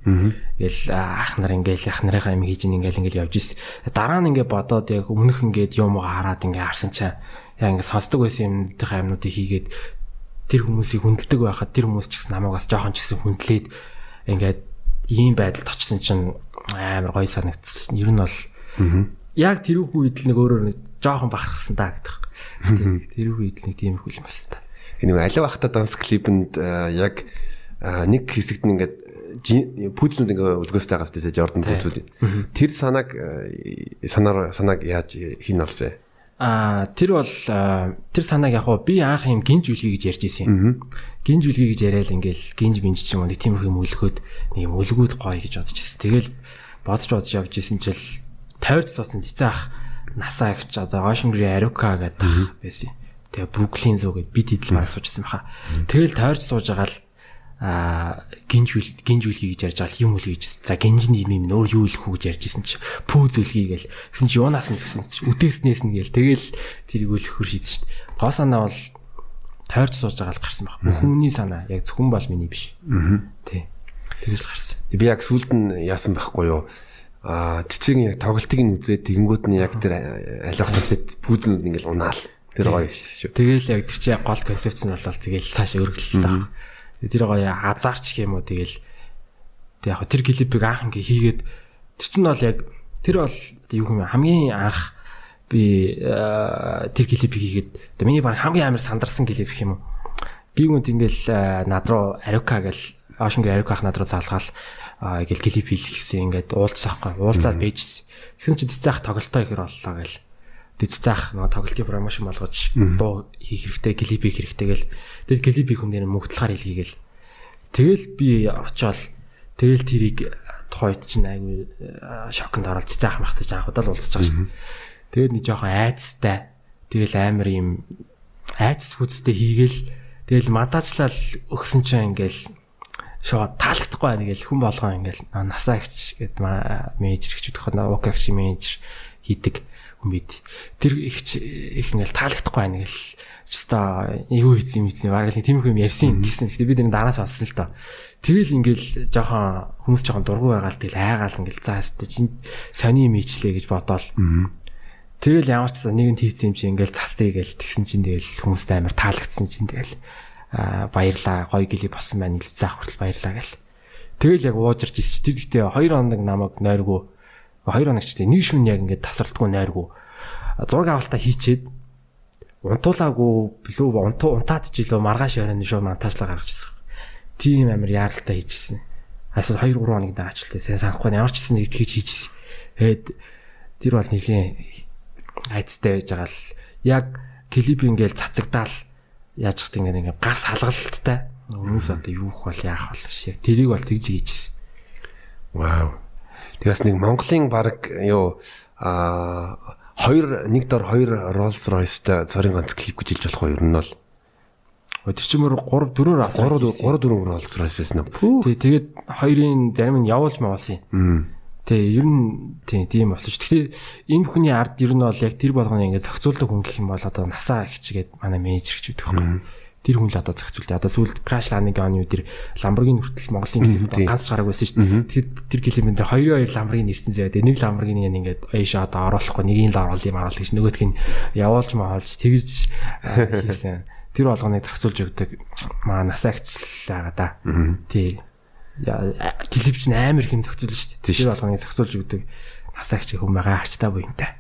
Ингээл ах нар ингээл ах нарынхаа юм хийж ингээл ингээл явж ирсэн. Дараа нь ингээд бодоод яг өмнөх ингээд юм хараад ингээд харсан чаа яа ингээд сонсдог байсан юмдынхаа юмнуудыг хийгээд тэр хүмүүсийг хүндэлдэг байхад тэр хүмүүс ч гэсэн намайг бас жоохон ч гэсэн хүндлээд ингээд ийм байдалд очсон чинь амар гоё санагдсан. Ер нь бол яг тэр үед л нэг өөрөөр нэг жоохон бахархсан та гэдэг. Тэр үед л нэг тийм их үл малс та нэг алив ахта данс клипэнд яг нэг хэсэгт нь ингээд пүүцнүүд ингээ үлгөөс байгаас тийм Jordan пүүцүүд. Тэр санааг санаар санааг яаж хин олсон? Аа тэр бол тэр санааг яг би анх юм гинж үлгий гэж ярьж исэн юм. Гинж үлгий гэж яриад ингээл гинж бинж ч юм уу нэг тиймэрхүү юм үлгөөд нэг юм үлгүүд гоё гэж бодож ирсэн. Тэгэл бодож бодож явж исэн чил тойрч суусан цэцээх насаа гэж одоо Ocean Aruka гэдэг байсан. Тэгээ Brooklyn зуу гэд бид хэдл маа суужсэн баха. Тэгэл тойрч сууж байгаа л а гинжүүл гинжүүлхий гэж ярьж байгаа юм үл гэж. За гинжний юм юм өөр юу илэх үү гэж ярьжсэн чи пүү зүлхий гээл. Гэсэн чи юунаас нь гэсэн чи үдээснээс нь гээл. Тэгэл тэрийг өлөх хөр шийдсэн шүү дээ. Гоо санаа бол тойрч сууж байгаа л гарсан баг. Бүхний санаа яг зөвхөн бол миний биш. Аа. Тий. Тэгэж л гарсан. Би яг сүлд нь яасан байхгүй юу? А цэцгийн яг тоглолтыг нь үзээд тэгэнгүүт нь яг тэр алиохтасэд пүүдэн ингээл унаал. Тэр гоё шүү. Тэгэл яг тэр чинь гол концепц нь болол тэгэл цааш өргөлсөн. Тэр гоё хазаарч гэх юм уу тэгэл тэг яг тэр клипийг анх ингээ хийгээд тэр чинь бол яг тэр бол юу юм хамгийн анх би тэр клипийг хийгээд тэг миний баг хамгийн амар сандарсан клип гэх юм уу. Би гүнт ингээл над руу Арука гэл Ocean Aruka ах над руу залгаал ингээл клип хийлгэсэн ингээд уулзсаахгүй уулзаад бийжсэн. Тэгсэн чинь цэцээх тоглолтоо ихэр боллоо гэл дижитаах нөгөө тоглолтын промошн болгож дуу хийх хэрэгтэй, клип хийх хэрэгтэй гэл. Тэгэл клип хийх хүн дээр мөнгөдлөхаар хэлгийгээл. Тэгэл би очиод тэгэл тэрийг тухайд чинь айгүй шоконд оролт цаах махтаж анхудаа л уулзаж байгаа шүү дээ. Тэгээд нэг жоохон айцтай. Тэгэл амар юм айц хүчтэй хийгээл тэгэл мадаачлал өгсөн чинь ингээл шоо таалагдахгүй байна гээл хүн болгоо ингээл насаа гिच гэдэг менежер гэж бодох нь ОКХ менежер хийдэг хүн бид. Тэр их их ингээл таалагдахгүй байна гэл. Чста юу хийсэн юм хийсэн баг л тиймэрхүү юм ярьсан гэсэн. Гэхдээ бид энэ дараас олсон л доо. Тэгэл ингээл жоохон хүмүүс жоохон дургу байгаа л тэгэл айгаал ингээл за хэвчээ сони юм ичлээ гэж бодоол. Тэгэл ямар ч нэг нь хийсэн юм чи ингээл цастыг гээл тэгсэн чинь тэгэл хүмүүст амар таалагдсан чинь тэгэл баярлаа гоё гэлий босон байна ил заах хүртэл баярлаа гэл. Тэгэл яг уужирч ирсэн. Тэр гэхдээ 2 хоног намайг нойргоо Хоёр хоногч тийм нэг шүн яг ингээд тасралтгүй найргүй зураг авалтаа хийчээд унтуулаагүй билүү унтуу унтаад ч илүү маргааш ярианы шүү монтажлаа гаргачихсан. Тийм амир яаралтай хийжсэн. Асууд 2 3 хоногийн дараа ачлаа сайн санахгүй ямар ч гэсэн нэг итгэж хийжсэн. Тэгээд тэр бол нэлийн айцтай байж байгаа л яг клип ингээл цацагдаал яаж хат ингээд ингээд гар салгалттай. Өмнөөс одоо юу их бол яах бол шиг. Тэрийг бол тэгж хийжсэн. Вау. Тэгээс нэг Монголын баг юу а хоёр нэг дор хоёр Rolls Royce-тай цорын ганц клип гэж хэлж болох юм ер нь бол. Чинь мөр 3 4-өр авсан. 3 3 4 Rolls Royce байсан нь. Тий, тэгээд хоёрын зарим нь явуулж мавалсан юм. Тий, ер нь тий, тийм болсон ш. Гэхдээ энэ хүний ард ер нь бол яг тэр болгоны ингээд зохицуулдаг хүн гэх юм бол одоо насаа ихчгээд манай менежер гэж үүдэг байхгүй. Тэр хүн л одоо зохицуулдаг. Одоо сүүлд Crash Landing-ийн үеэр Lamborghini хүртэл Монголын ганц гараг байсан ш. Тэгэхээр тэр клипэнд хоёрын хоёр Lamborghini ирсэн заяа. Нэг Lamborghini ингээд аяш одоо оруулахгүй нэгийг л оруулах юм оруулах гэж нөгөөх нь явуулж маалж тэгж хийсэн. Тэр болгоныг зохицуулж өгдөг. Маа насаа ихчлээ да. Тий клип чинь амар хэм зохицуулна шүү дээ. Тэр болгоныг зохицуулж өгдөг насаагч хүн байгаа арчтай буянтай.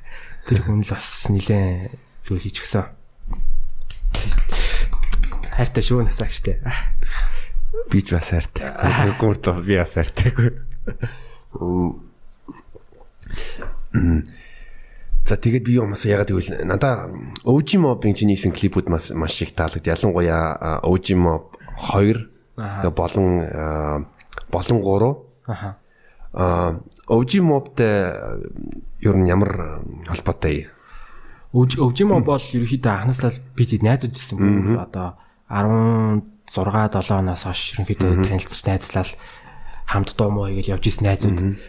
Тэр хүн л бас нилээн зүйл хийж гисэн. Хайртай шүү насаагчтай. Би ч бас хайртай. Гүрд би бас хайртай. За тэгээд би юмас ягаад гэвэл надаа OG Mob-ийн чинь хийсэн клипүүд маш маш их таалагдав. Ялангуяа OG Mob 2 болон болон 3. Аха. Аа OG Mob-тай ер нь ямар холбоотой юм? Mob бол ерөөхдөө анхнаасаа бид найзууд гэсэн бүр одоо 16 7 оноос хойш ерөнхийдөө танилцж найзлал хамт дуу муу гэж явж исэн найзууд.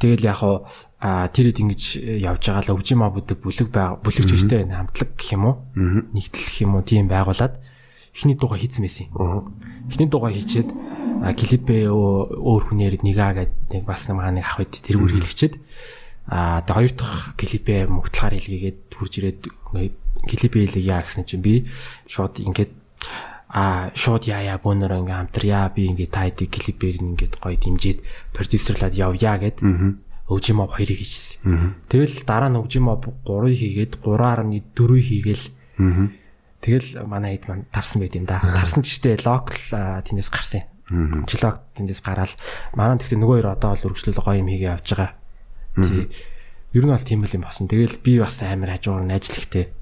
Тэгэл яг хуу тэр хэд ингэж явж байгаа л өвжим мобудаг бүлэг байга бүлэгч өштэй хамтлаг гэх юм уу? Нэгдэл гэх юм уу? Тийм байгуулад эхний дуугаа хийсэн байсан. Эхний дуугаа хийчээд клипээ өөр хүнээр нэгаа гэдэг нэг бас нэг нэг ах үед тэргүүр хэлэгчээд а тэгээ хоёр дахь клипээ мөгтлахаар хэлгээгээд хурж ирээд клипээ хэлгийа гэсэн чинь би шууд ингээд а шууд яа яа бөөнөр ингээм хамтраа би ингээд та хэдий клипээр ингээд гоё дэмжиж продюсерлаад явъя гэд өвжимоб хоёрыг хийчихсэн. Тэгэл дараа нь өвжимоб 3-ыг хийгээд 3.4-ийг хийгээл тэгэл манай хэд маань тарсан байт юм да. Тарсан ч гэжтэй локал тэндээс гарсан. Жилог тэндээс гараад манай тэгтээ нөгөө хоёр одоо бол өргөжлөл гоё юм хийгээ явж байгаа. Тий. Ер нь бол тийм л юм болсон. Тэгэл би бас амар хажуугаар нь ажиллахтэй.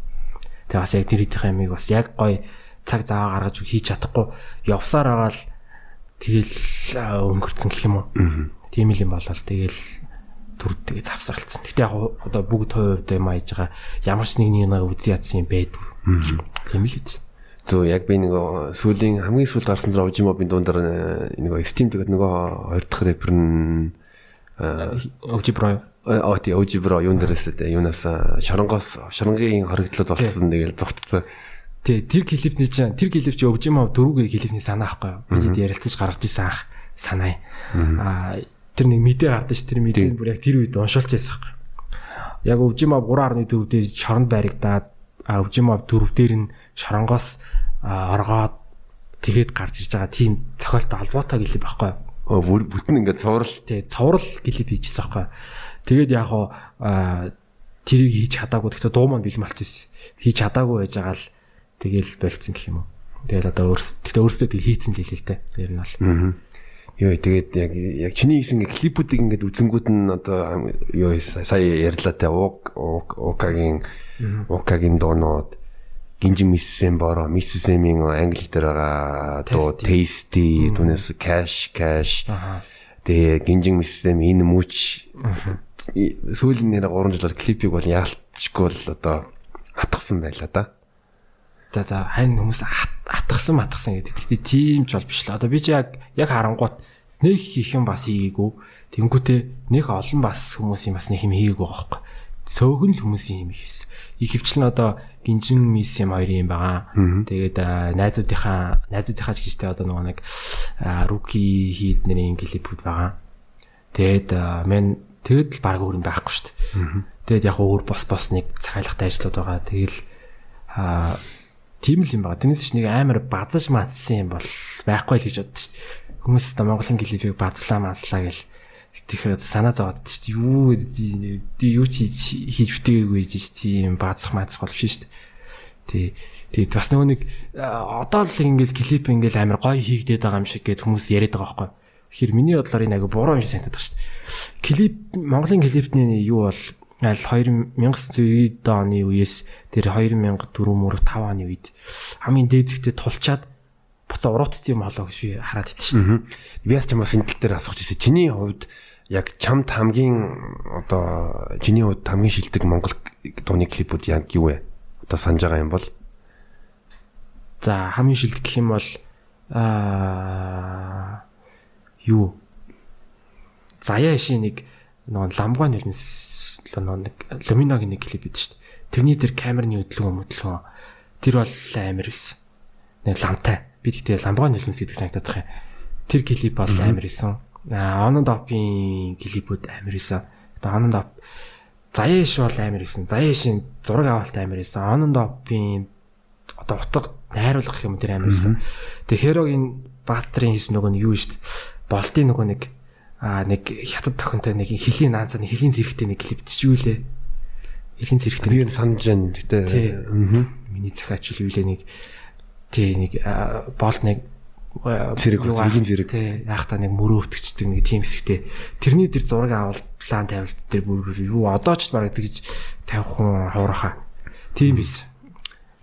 Тэгээ бас яг тэр хэдийнх юмыг бас яг гоё цаг зав гаргаж хийж чадахгүй явсаар байгаа л тэгэл өнгөрцөн гэх юм уу. Тийм л юм болол тэгэл төрд тэгээ завсралцсан. Гэтэ яг одоо бүгд хувь хувьд юм ааж байгаа ямар ч нэг нэг үзий ядсан юм байдгүй. Тийм л үү. Зөө яг би нэг сүүлийн хамгийн сүүлд гарсан зэрэг Ojimobin дундаар нэг Steam тэгээд нөгөө хоёр дахь рэпер нь Ojibro оо тий Ojibro юун дээрээс тэ юунаас шоронгоос шоронгийн хоригдлууд болцсон тэгэл зогтцоо. Тий тэр клипний чинь тэр клип чи Ojimo дөрвөгийн клипний санаа ахгүй юу? Бид ярилцаж гаргаж исэн ах санаа. Аа тэр нэг мэдээ гардаг ш тэр мэдээ бүр яг тэр үед уншуулж байсан ахгүй. Яг Ojimo 3.4 дээр шоронд баригдаад Ojimo 4 дээр нь шоронгоос оргоод тэгээд гарч ирж байгаа тийм цохолтой албатай гэлээ байхгүй юу? бүтэн ингээд цоврал. Тий, цоврал гэлээ хийжсэн байхгүй? Тэгээд яг хоо тэрийг хийж чадаагүй. Гэхдээ дуу маань бэлэн болчихсон. Хийж чадаагүй байж байгаа л тэгээл болцсон гэх юм уу. Тэгэл одоо өөрс гэхдээ өөрсдөө тэгэл хийцэн л хэлээ л дээ. Ер нь бол. Йоо тэгээд яг яг чиний хийсэн клипүүдийг ингээд үзэнгүүд нь одоо юу сая ярьлаа те. Уук укагийн укагийн доонууд. Гинжин миссэм боро миссэсэмийн англи дээр байгаа дуу tasty. түүнээс cash cash. Тэгээ гинжин миссэм энэ мүч сүүлийн нэр 3 жил бол клипийг бол яалтчгүй бол одоо хатгсан байлаа да. За за хань хүмүүс хатгсан матгсан гэдэг. Гэхдээ тийм ч бол биш л. Одоо би чи яг яг харангуут нэг хийх юм бас хийгээгүй. Тэнгүүтээ нэг олон бас хүмүүсийн бас нэг юм хийгээгүй байхгүй. Цөөхөн л хүмүүсийн юм хийсэн. Их хвчлэн одоо гинжин мис юм хоёр юм байгаа. Тэгээд найзуудынхаа найзуудынхаа ч гэжтэй одоо нэг руки хийд нэрийн клипүүд байгаа. Тэгээд мен тэгэд л баг өөр юм байхгүй шүү дээ. Тэгээд яг өөр бос бос нэг цахиалгатай ажлууд байгаа. Тэгэл аа тийм л юм байгаа. Тэрнээс ч нэг амар базаж матсан юм бол байхгүй л гэж боддоо шүү дээ. Хүмүүс та Монголын клипийг базлаа маслаа гэл Тэгэхээр санаа зовоод шүү дээ. Юу юу ч хийж хийж бүтээгээгүй гэж тийм баазах маазах болж шүү дээ. Тий. Тэгээд бас нөгөө нэг одоо л ингээл клип ингээл амар гоё хийгдээд байгаа юм шиг гээд хүмүүс яриад байгаа байхгүй. Тэгэхээр миний бодлоор энэ агай буруу юм шиг санагдаад байна шүү дээ. Клип Монголын клипний юу бол аль 2990 оны үеэс тэр 2004 мөр 5 оны үед хамгийн дээдхтэй тулчаад буцаа урууцсан юм болоо гэж би хараад идэв дээ. Би бас ч юм бас энэ тал дээр асуух гэсэн. Чиний хувьд яг чамд хамгийн одоо чиний хувьд хамгийн шилдэг Монгол дууны клипүүд яг юу вэ? Одоо санаж байгаа юм бол За хамгийн шилдэг гэх юм бол аа юу Заяа ши нэг нөгөө ламгой нэрнэс нөгөө нэг Luminoгийн нэг клип байдаг шүү дээ. Тэрний тэр камерны хөдөлгөөн хөдөлгөөн тэр бол амар байсан. Нэг ламтай. Би тэгтээ ламгой нэрнэс гэдэг байгаа юм. Тэр клип бол амар байсан. Аа Онон допын клипүүд амар байсан. Одоо Онон доп Заяа ши бол амар байсан. Заяа ши зураг авалт амар байсан. Онон допын одоо утга найруулах юм тэр амар байсан. Тэгээ Херогийн Баатрин хийсэн нөгөө нэг юу шүү дээ. Болтын нөгөө нэг аа нэг хятад тохинтой нэг хилийн наанцаа нэг хилийн зэрэгтэй нэг клип чи юу лээ? Хилийн зэрэгтэй. Би энэ санаж байна. Гэтэ аа миний захаач юу лээ нэг тий нэг болт нэг зэрэг хилийн зэрэг. Тий яах та нэг мөрөө өвтгчдэг нэг тийм хэсэгтэй. Тэрний тэр зураг авалтлаан тавил тэр бүр юу одоо ч бараг тэгж тавих хүн хавраха. Тийм биш.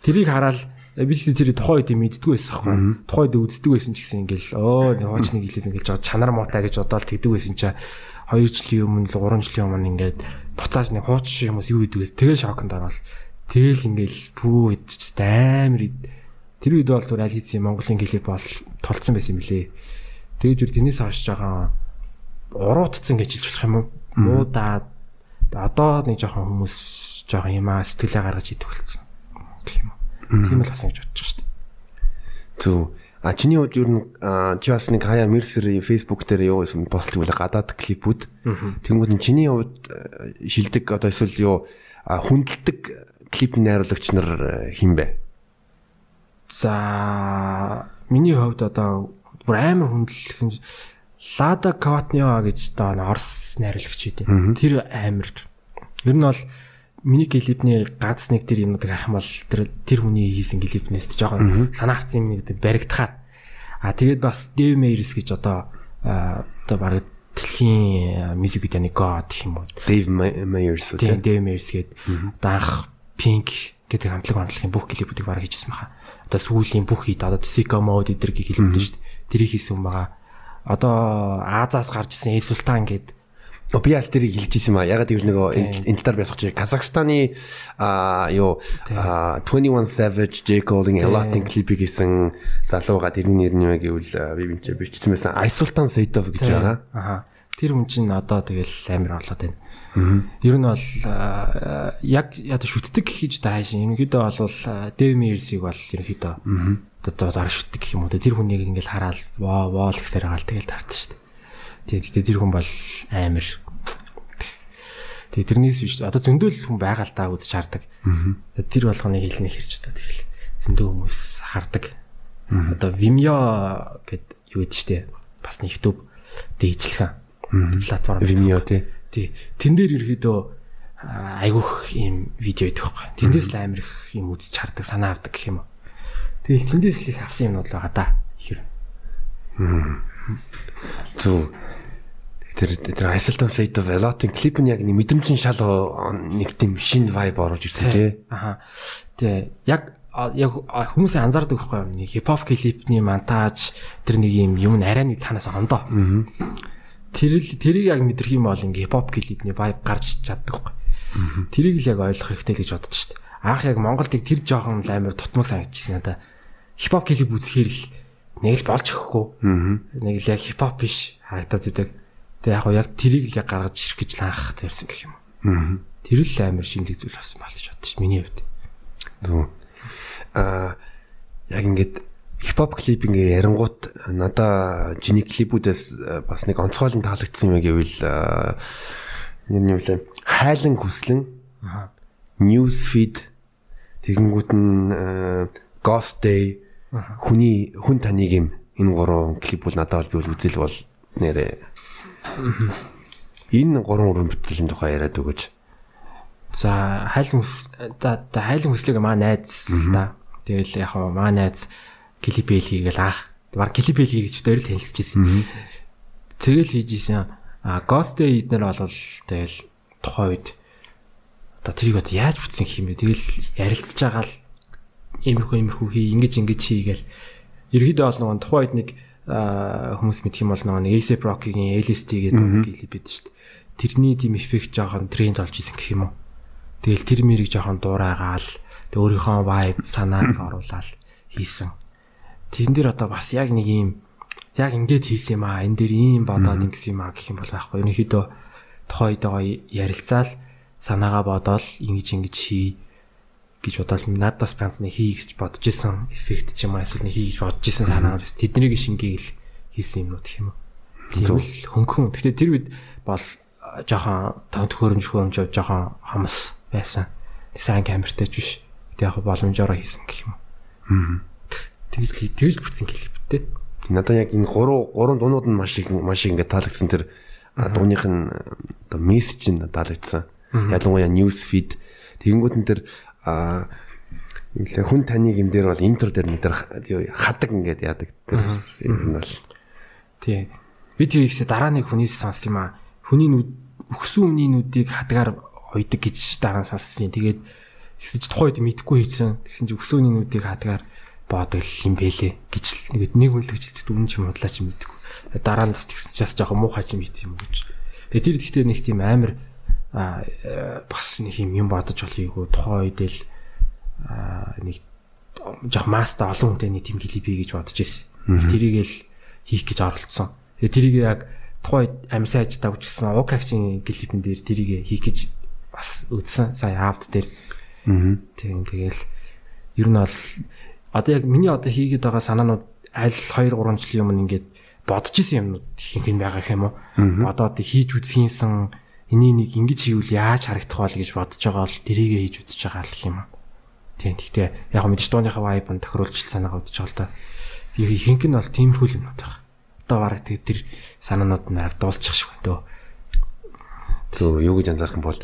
Тэрийг хараад би л тэр тухайн үед мэддггүй байсан байхгүй. Тухайн үед үздэг байсан ч гэсэн ингээл өө нэг хооч нэг хэлээд ингээл жоо чанар муутай гэж бодоод тэгдэг байсан чаа 2 жилийн өмнө л 3 жилийн өмнө ингээд буцааж нэг хууч хүмүүс юу гэдэг вэ? Тэгээ шоконд ороод тэгэл ингээл пүү идчихсэн амар ид. Тэр үед бол зүгээр аль хэзээ Монголын клип бол толцсон байсан юм лээ. Тэгээд зүр тэрнээс хойш жоохон уруутцсан гэж хэлж болох юм уу? Муудаад одоо нэг жоохон хүмүүс жоохон юмаа сэтгэлээ гаргаж идэх болсон гэх юм? Тийм л бас ингэж бодож шүү дээ. Зөв. А чиний хувьд юу н чи бас нэг хаяа Mercer Facebook дээр юу гэсэн постлог үлээ гадаад клипүүд. Тэнгүүд нь чиний хувьд шилдэг одоо эсвэл юу хүндэлдэг клип найруулагч нар хин бэ? За миний хувьд одоо бүр амар хүндлэх нь Лада Кватнио гэж одоо Орос найруулагч үү. Тэр амар. Ер нь бол миний клипний гац нэг тэр юмнуудыг харах бол тэр тэр хүний хийсэн клипнээс жоохон санаа авсан юм нэг баригдахаа. А тэгээд бас Dave Meyers гэж одоо одоо баг дэлхийн мьюзик видеоны god гэх юм уу. Dave Meyers үү? Тийм Dave Meyers гээд даах Pink гэдэг хамтлаг хамтлагийн бүх клипүүдийг баг хийжсэн баха. Одоо сүүлийн бүх хит одоо Sicko Mode эдгээр клипүүд шүү дээ. Тэрийг хийсэн юм байгаа. Одоо Азаас гарч исэн Эс Султан гэдэг би яс тэрийг хэлж ирсэн маа. Ягаад гэвэл нөгөө энэ талаар бясах чи Казахстаны а юу 21 Savage J Cole-ing Elatin клипийг хийсэн залууга тэрний нэр нь юу гэвэл би бинчээ бичсэн байсан. Айсултан Сейдов гэж байгаа. Аха. Тэр хүн чинь одоо тэгэл амар орлоод байна. Ер нь бол яг яа шүтдэг гэж тааш. Ерөнхийдөө бол Demers-ийг бол ерөнхийдөө одоо дараа шүтдэг гэх юм уу. Тэр хүнийг ингээл хараад воо воо л гэсээр хаал тэгэл таардаг шүү дээ. Тэгээд тэр хүн бол амар. Тэгээд тэрнээс биш одоо зөндөл хүн байгаа л даа үзэж хардаг. Тэр болгоныг хэлнэ хэрч одоо тэгэл зөндөө хүмүүс хардаг. Одоо Vimeo гэд юу гэдэг штэ. Бас нэг YouTube дээжлэх платформ Vimeo тий. Тий. Тэн дээр ерөөдөө айгүйх юм видео идэх байхгүй. Тэндээс л амар их юм үзэж хардаг, санаа авдаг гэх юм уу. Тэгэл тэндээс л их авсан юмнууд байгаа да. Хэр. Зүг тэр тэр Айсалтан Сейдов Велотын клип нь яг нэг мэдрэмжийн шал нэг тийм шин vibe оруулж ирсэн тий. Аха. Тэ яг яг хүмүүс анзаардаг байхгүй юу? Нэг хипхоп клипний монтаж тэр нэг юм юм арай нэг цаанаас ондоо. Тэр л тэрийг яг мэдрэх юм бол ингээ хипхоп клипний vibe гарч чаддаг байхгүй. Тэрийг л яг ойлгох хэрэгтэй л гэж бодож штт. Анх яг Монголд тэр жоохон амар тутмаг санагдчихсан надаа. Хипхоп клип үзэхээр л нэг л болж өгөхгүй. Нэг л яг хипхоп биш харагдаад идэг. Тэгээ яг яг тэрийг л гаргаж ирэх гэж л анх зорьсон гэх юм. Аа. Тэр л амар шинэлэг зүйл болсон байна гэж бодчих миний хувьд. Тэгвэл аа яг ингээд хипхоп клип ингээ ярингуут надаа жиний клипүүдээс бас нэг онцгойлон таалагдсан юм гэвэл юм юм лээ хайлан хүслэн news feed тэгэнгүүт нь ghost day хүний хүн таныг юм энэ гурван клип бол надад бол үзэл бол нэрээ Энэ гурван өрөө бүтээлийн тухай яриад өгөөч. За хайлан за хайлан хүслийг маа найз л да. Тэгэл яг маа найз клипэл хийгээл аах. Баг клипэл хий гэж дээр л хэлчихсэн. Тэгэл хийжсэн. А Ghost Day эднэр бол тэгэл тухайн үед одоо тэрийг одоо яаж бүтсэн гэх юм бэ? Тэгэл ярилцж байгаа л иймэрхүү иймэрхүү хий ингэж ингэж хийгээл ерөөдөө бол нөгөө тухайн үед нэг хүмүүс мэдх юм бол нөгөө ASAP Rocky-гийн LSD гэдэг клип байдаг шүү дээ. Тэрний тийм эффект жоохон тренд болж исэн гэх юм уу. Тэгэл тэр мэрийг жоохон дуурайгаал тэг өөрийнхөө vibe санааг оруулаад хийсэн. Тэн дээр одоо бас яг нэг юм яг ингэж хийсэн юм аа. Энэ дээр ийм бодоод ингэсэн юм аа гэх юм бол байхгүй. Ерөнхийдөө тохойдоо ярилцаал санаагаа бодоол ингэж ингэж хий гэж бодоод надаас ганц нэг хий гэж бодож исэн эффект ч юм уу эсвэл нэг хий гэж бодож исэн санаа нь тэднийг шингээгээл хийсэн юмнууд гэх юм уу. Тийм л хөнгөн. Гэхдээ тэр үед бол жоохон тонт хөрөмж хөрөмж жоохон хамс байсан. Сайн камертай ч биш. Тэг яг боломжоор хийсэн гэх юм. Аа. Тэгж тэгж бүтсэн клиптэй. Надаа яг энэ гурван гурван дуунууд нь маш их маш их ингээд таалагдсан тэр дууных нь оо мессеж нь таалагдсан. Ялангуяа news feed тэгэнгүүт нь тэр а хүн таныг юм дээр бол интро дээр нэг хадаг ингээд яадаг тэр нь бол. Тий. Би тийгсээ дараа нэг хүнээс сонссон юм а хүний нүд өгсөн өмнөний нүдийг хадгаар ойдаг гэж дараа нь сонссон тэгээд тэгсэж тухайд мэдгүй хийсэн тэгсэн чи өгсөн өмнөний нүдийг хадгаар боодог юм бэлээ гэж нэг нэг үлдэж хэцүү дүн ч юм удлаа ч мэдгүй. Дараа нь бас тэгсэн чи бас жоохон муухай юм хийсэн юм гэж. Тэр ихтэй нэг тийм амар бас нэг юм бодож болохгүй тухайн үед л нэг жоох маста олон хүнтэй нэг тийм клип хий гэж бодож ирсэн. Тэрийг л хийх гэж оролцсон. Тэгээ тэрийг яг тухайн амьсаа ажтаа үчсэн Укагчийн клипэн дээр тэрийг хийх гэж бас үзсэн. Сая аавд дээр. Аа. Тийм тэгэл ер нь бол одоо яг миний одоо хийгээд байгаа санаанууд аль 2 3 жилийн өмнө ингээд бодож исэн юмнууд ихэнх нь байгаа юм уу? Одоо одоо хийж үзхийнсэн энийг нэг ингэж хийвэл яаж харагдах вэ гэж бодож байгаа бол дэрийгээ хийж үзэж байгаа л юм. Тийм. Гэхдээ яг мэдээж дууныхаа vibe нь тохируулж санаагаа удаж байгаа л да. Тэгээ ихэнх нь бол тиймэрхүү юм байна. Одоо бараг тэгээ тэр санаанууд нь арга дуусчих шиг байна. Төө юу гэж анзаарах юм бол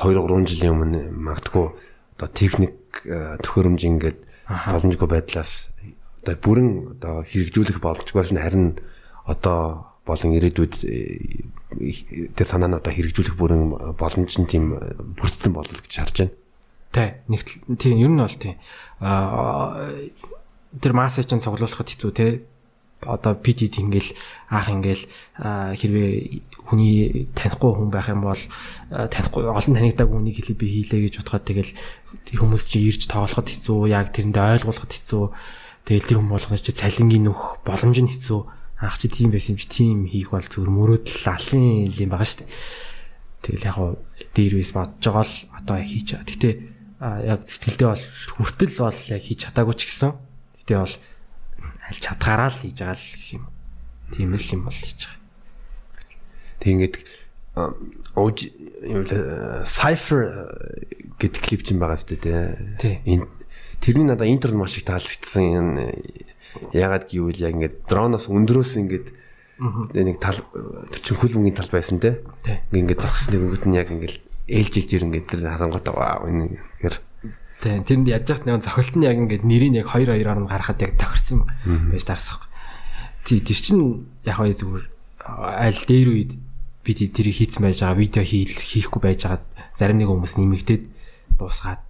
2 3 жилийн өмнө магадгүй одоо техник э, төхөөрөмж ингээд боломжгүй байдлаас одоо бүрэн одоо хэрэгжүүлэх боломжгүйс нь харин одоо болон ирээдүйд тэр санаа нь одоо хэрэгжүүлэх бүрэн боломж нь тийм бүрдсэн болол гэж харж байна. Тэ нэг тийм ер нь бол тийм. Аа тэр масс чинь цуглуулахад хэцүү те. Одоо PTT ингээл аах ингээл хэрвээ хүний танихгүй хүн байх юм бол танихгүй олон танигдаг хүнийг хэлээ би хийлээ гэж бодоход тэгэл хүмүүс чи ирж тоглоход хэцүү яг тэрэндээ ойлгуулахад хэцүү. Тэгэл тэр хүн болгоно чи цалингийн нөх боломж нь хэцүү ах чи тийм байсан юм чи тийм хийх бол зүгээр мөрөөдөл алсын юм байгаа шүү дээ. Тэгэл яг хуу дээрээс бодож байгаа л одоо хийж байгаа. Гэтэ яг сэтгэлдээ бол хүртэл бол яг хийж чадаагүй ч гэсэн. Гэтэ бол аль чадгаараа л хийж байгаа л гэх юм. Тийм л юм бол хийж байгаа. Тэг ингээд ууж юу л cipher гэдэг клип ч юм байгаа шүү дээ. Энэ тэрний надаа интернет маш их таалагдсан. Ягаад гэвэл яг ингээд дроноос өндрөөс ингээд нэг тал тэр чин хөл мөнгөний тал байсан те. Ингээд зогсныг өнгөт нь яг ингээд ээлж ээлж ингээд тэр харангуйта ваа энэ гэр Тийм тэнд яаж яхад нэг зохиолт нь яг ингээд нэрийг яг 2 2-оор нь гаргахад яг тохирсон байж таарсах. Тий тэр чин яг хаа зүгээр аль дээр үед бид тэрийг хийцэн байж байгаа видео хийх хийхгүй байж байгаа зарим нэг хүмүүс нэмэгдээд дуусгаад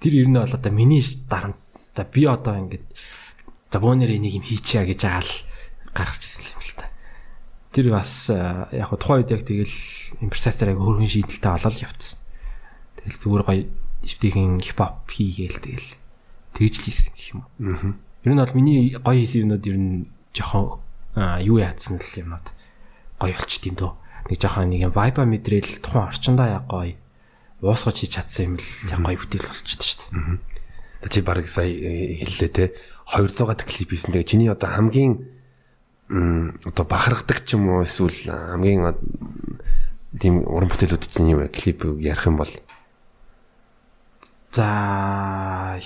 тэр ер нь бол одоо миний дарамт та би одоо ингээд За бөөнөр энийг юм хийчихье гэж аал гаргаж ирсэн юм л та. Тэр бас яг хуу тухайн үед яг тэгэл импресацаар яг хөргөн шийдэлтэй олол явцсан. Тэгэл зүгээр гоё дэвтийн хипхоп хийгээл тэгэл тэгж л хийсэн гэх юм уу. Ер нь бол миний гоё хийсэн юмнууд ер нь жоохон юу яатсан л юмнууд гоё болчт юм дөө. Нэг жоохон нэг юм вайба мэдрэл тухайн орчиндаа яг гоё уусгаж хийж чадсан юм л яг гоё бүтээл болчт шүү дээ. Чи баг сая э, хэллээ те 200 гад клип хийсэн. Тэгээ чиний одоо хамгийн одоо бахархдаг ч юм уу эсвэл хамгийн тийм уран бүтээлүүд чинь юу вэ? Клип ярих юм бол за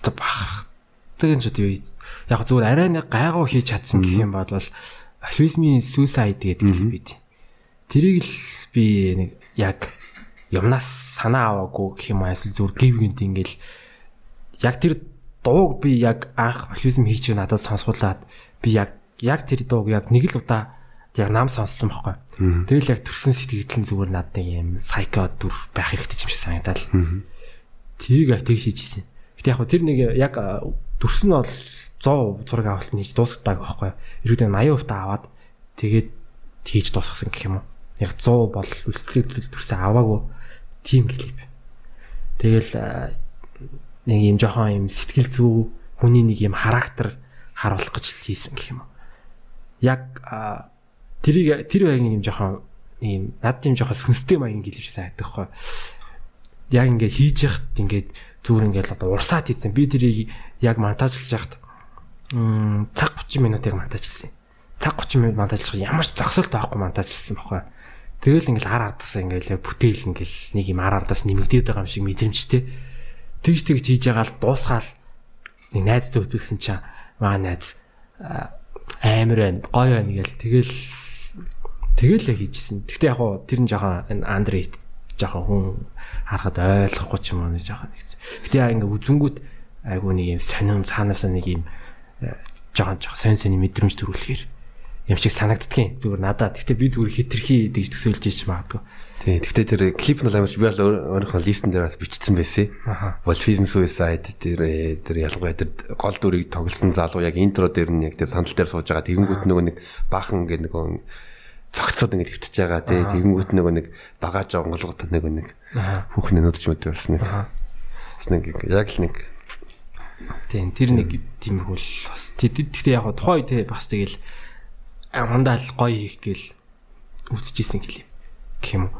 бахархдаг нь ч үгүй яг зүгээр арай нэг гайгүй хийж чадсан гэх юм бол альвизмын suicide гэдэг клип бид. Тэрийг л би нэг яг юмнаас санаа аваагүй гэх юм эсвэл зүгээр гів гинт ингээл яг тэр дууг би яг анх альвизм хийж надад сонсгуулад би яг яг тэр дууг яг нэг л удаа яг нам сонссон байхгүй. Тэгэл яг төрсэн сэтгэл нь зүгээр надад юм сайко дүр байх хэрэгтэй юм шиг санагдал. Тэрийг яг тэгж хийж ийсэн. Гэтэ яг тэр нэг яг төрсөн нь бол 100 зураг авалт хийж дуусгадаг байхгүй. Ерөөдөө 80% та аваад тэгээд хийж дуусгасан гэх юм уу. Яг 100 бол үлдлэгдэл төрсөн аваагүй тийм клип. Тэгэл нэг юм жоохон юм сэтгэл зүй хүний нэг юм характер харуулах гэж хийсэн гэх юм. Яг тэрийг тэр байгийн юм жоохон ийм над тийм жоохон сүнстэй маягийн гэлж сайдаг байхгүй. Яг ингээд хийж яхад ингээд зүгээр ингээд одоо урсаад ийцэн би тэрийг яг монтажлж яхад цаг 30 минутыг монтажлсан. Цаг 30 минут монтажлах ямар ч зогсолт байхгүй монтажлсан байхгүй. Тэгэл ингээл ар ардаас ингээл бүтээл ингээл нэг юм ар ардаас нэмэгдээд байгаа юм шиг мэдрэмжтэй. Тэгж тэгж хийж байгаа л дуусгаал нэг найзтай үзүүлсэн чинь маа найз амар байна гоё байна гээл тэгэл тэгэл яг хийжсэн. Гэхдээ яг хуу тэр нь жоохон энэ андрейт жоохон хүн харахад ойлгохгүй ч юм уу жоохон нэг. Гэтэ яа ингээ үзэнгүүт айгу нэг юм сонин цаанаасаа нэг юм жоохон жоохон сонь сонь мэдрэмж төрүүлэхээр юм шиг санагддгийн зүгээр надад. Гэтэ би зүгээр хитрхи гэж төсөөлж ич магадгүй. Тийм. Гэтэ тэр клип нь амар би бол өөрийнхөө листен дээр бас бичсэн байсан. Wolfism Suicide тэр тэр ялангуяа тэр гол дүрийг тоглосон залуу яг интро дээр нь яг тэр сандал дээр сууж байгаа. Тэгэнгүүт нөгөө нэг баахан ингээ нөгөө цогцоод ингэ твтж байгаа тий тэгэнгүүт нөгөө нэг багаж онголгот нөгөө нэг хүүхний нүдч мэд байсан нэг. Бас нэг яг л нэг Тийм тэр нэг тиймэрхүү л бас тэгтээ яг тухай тий бас тэгэл амандаа л гоё хийх гээл үтчихсэн гэлээ. Гэх юм уу.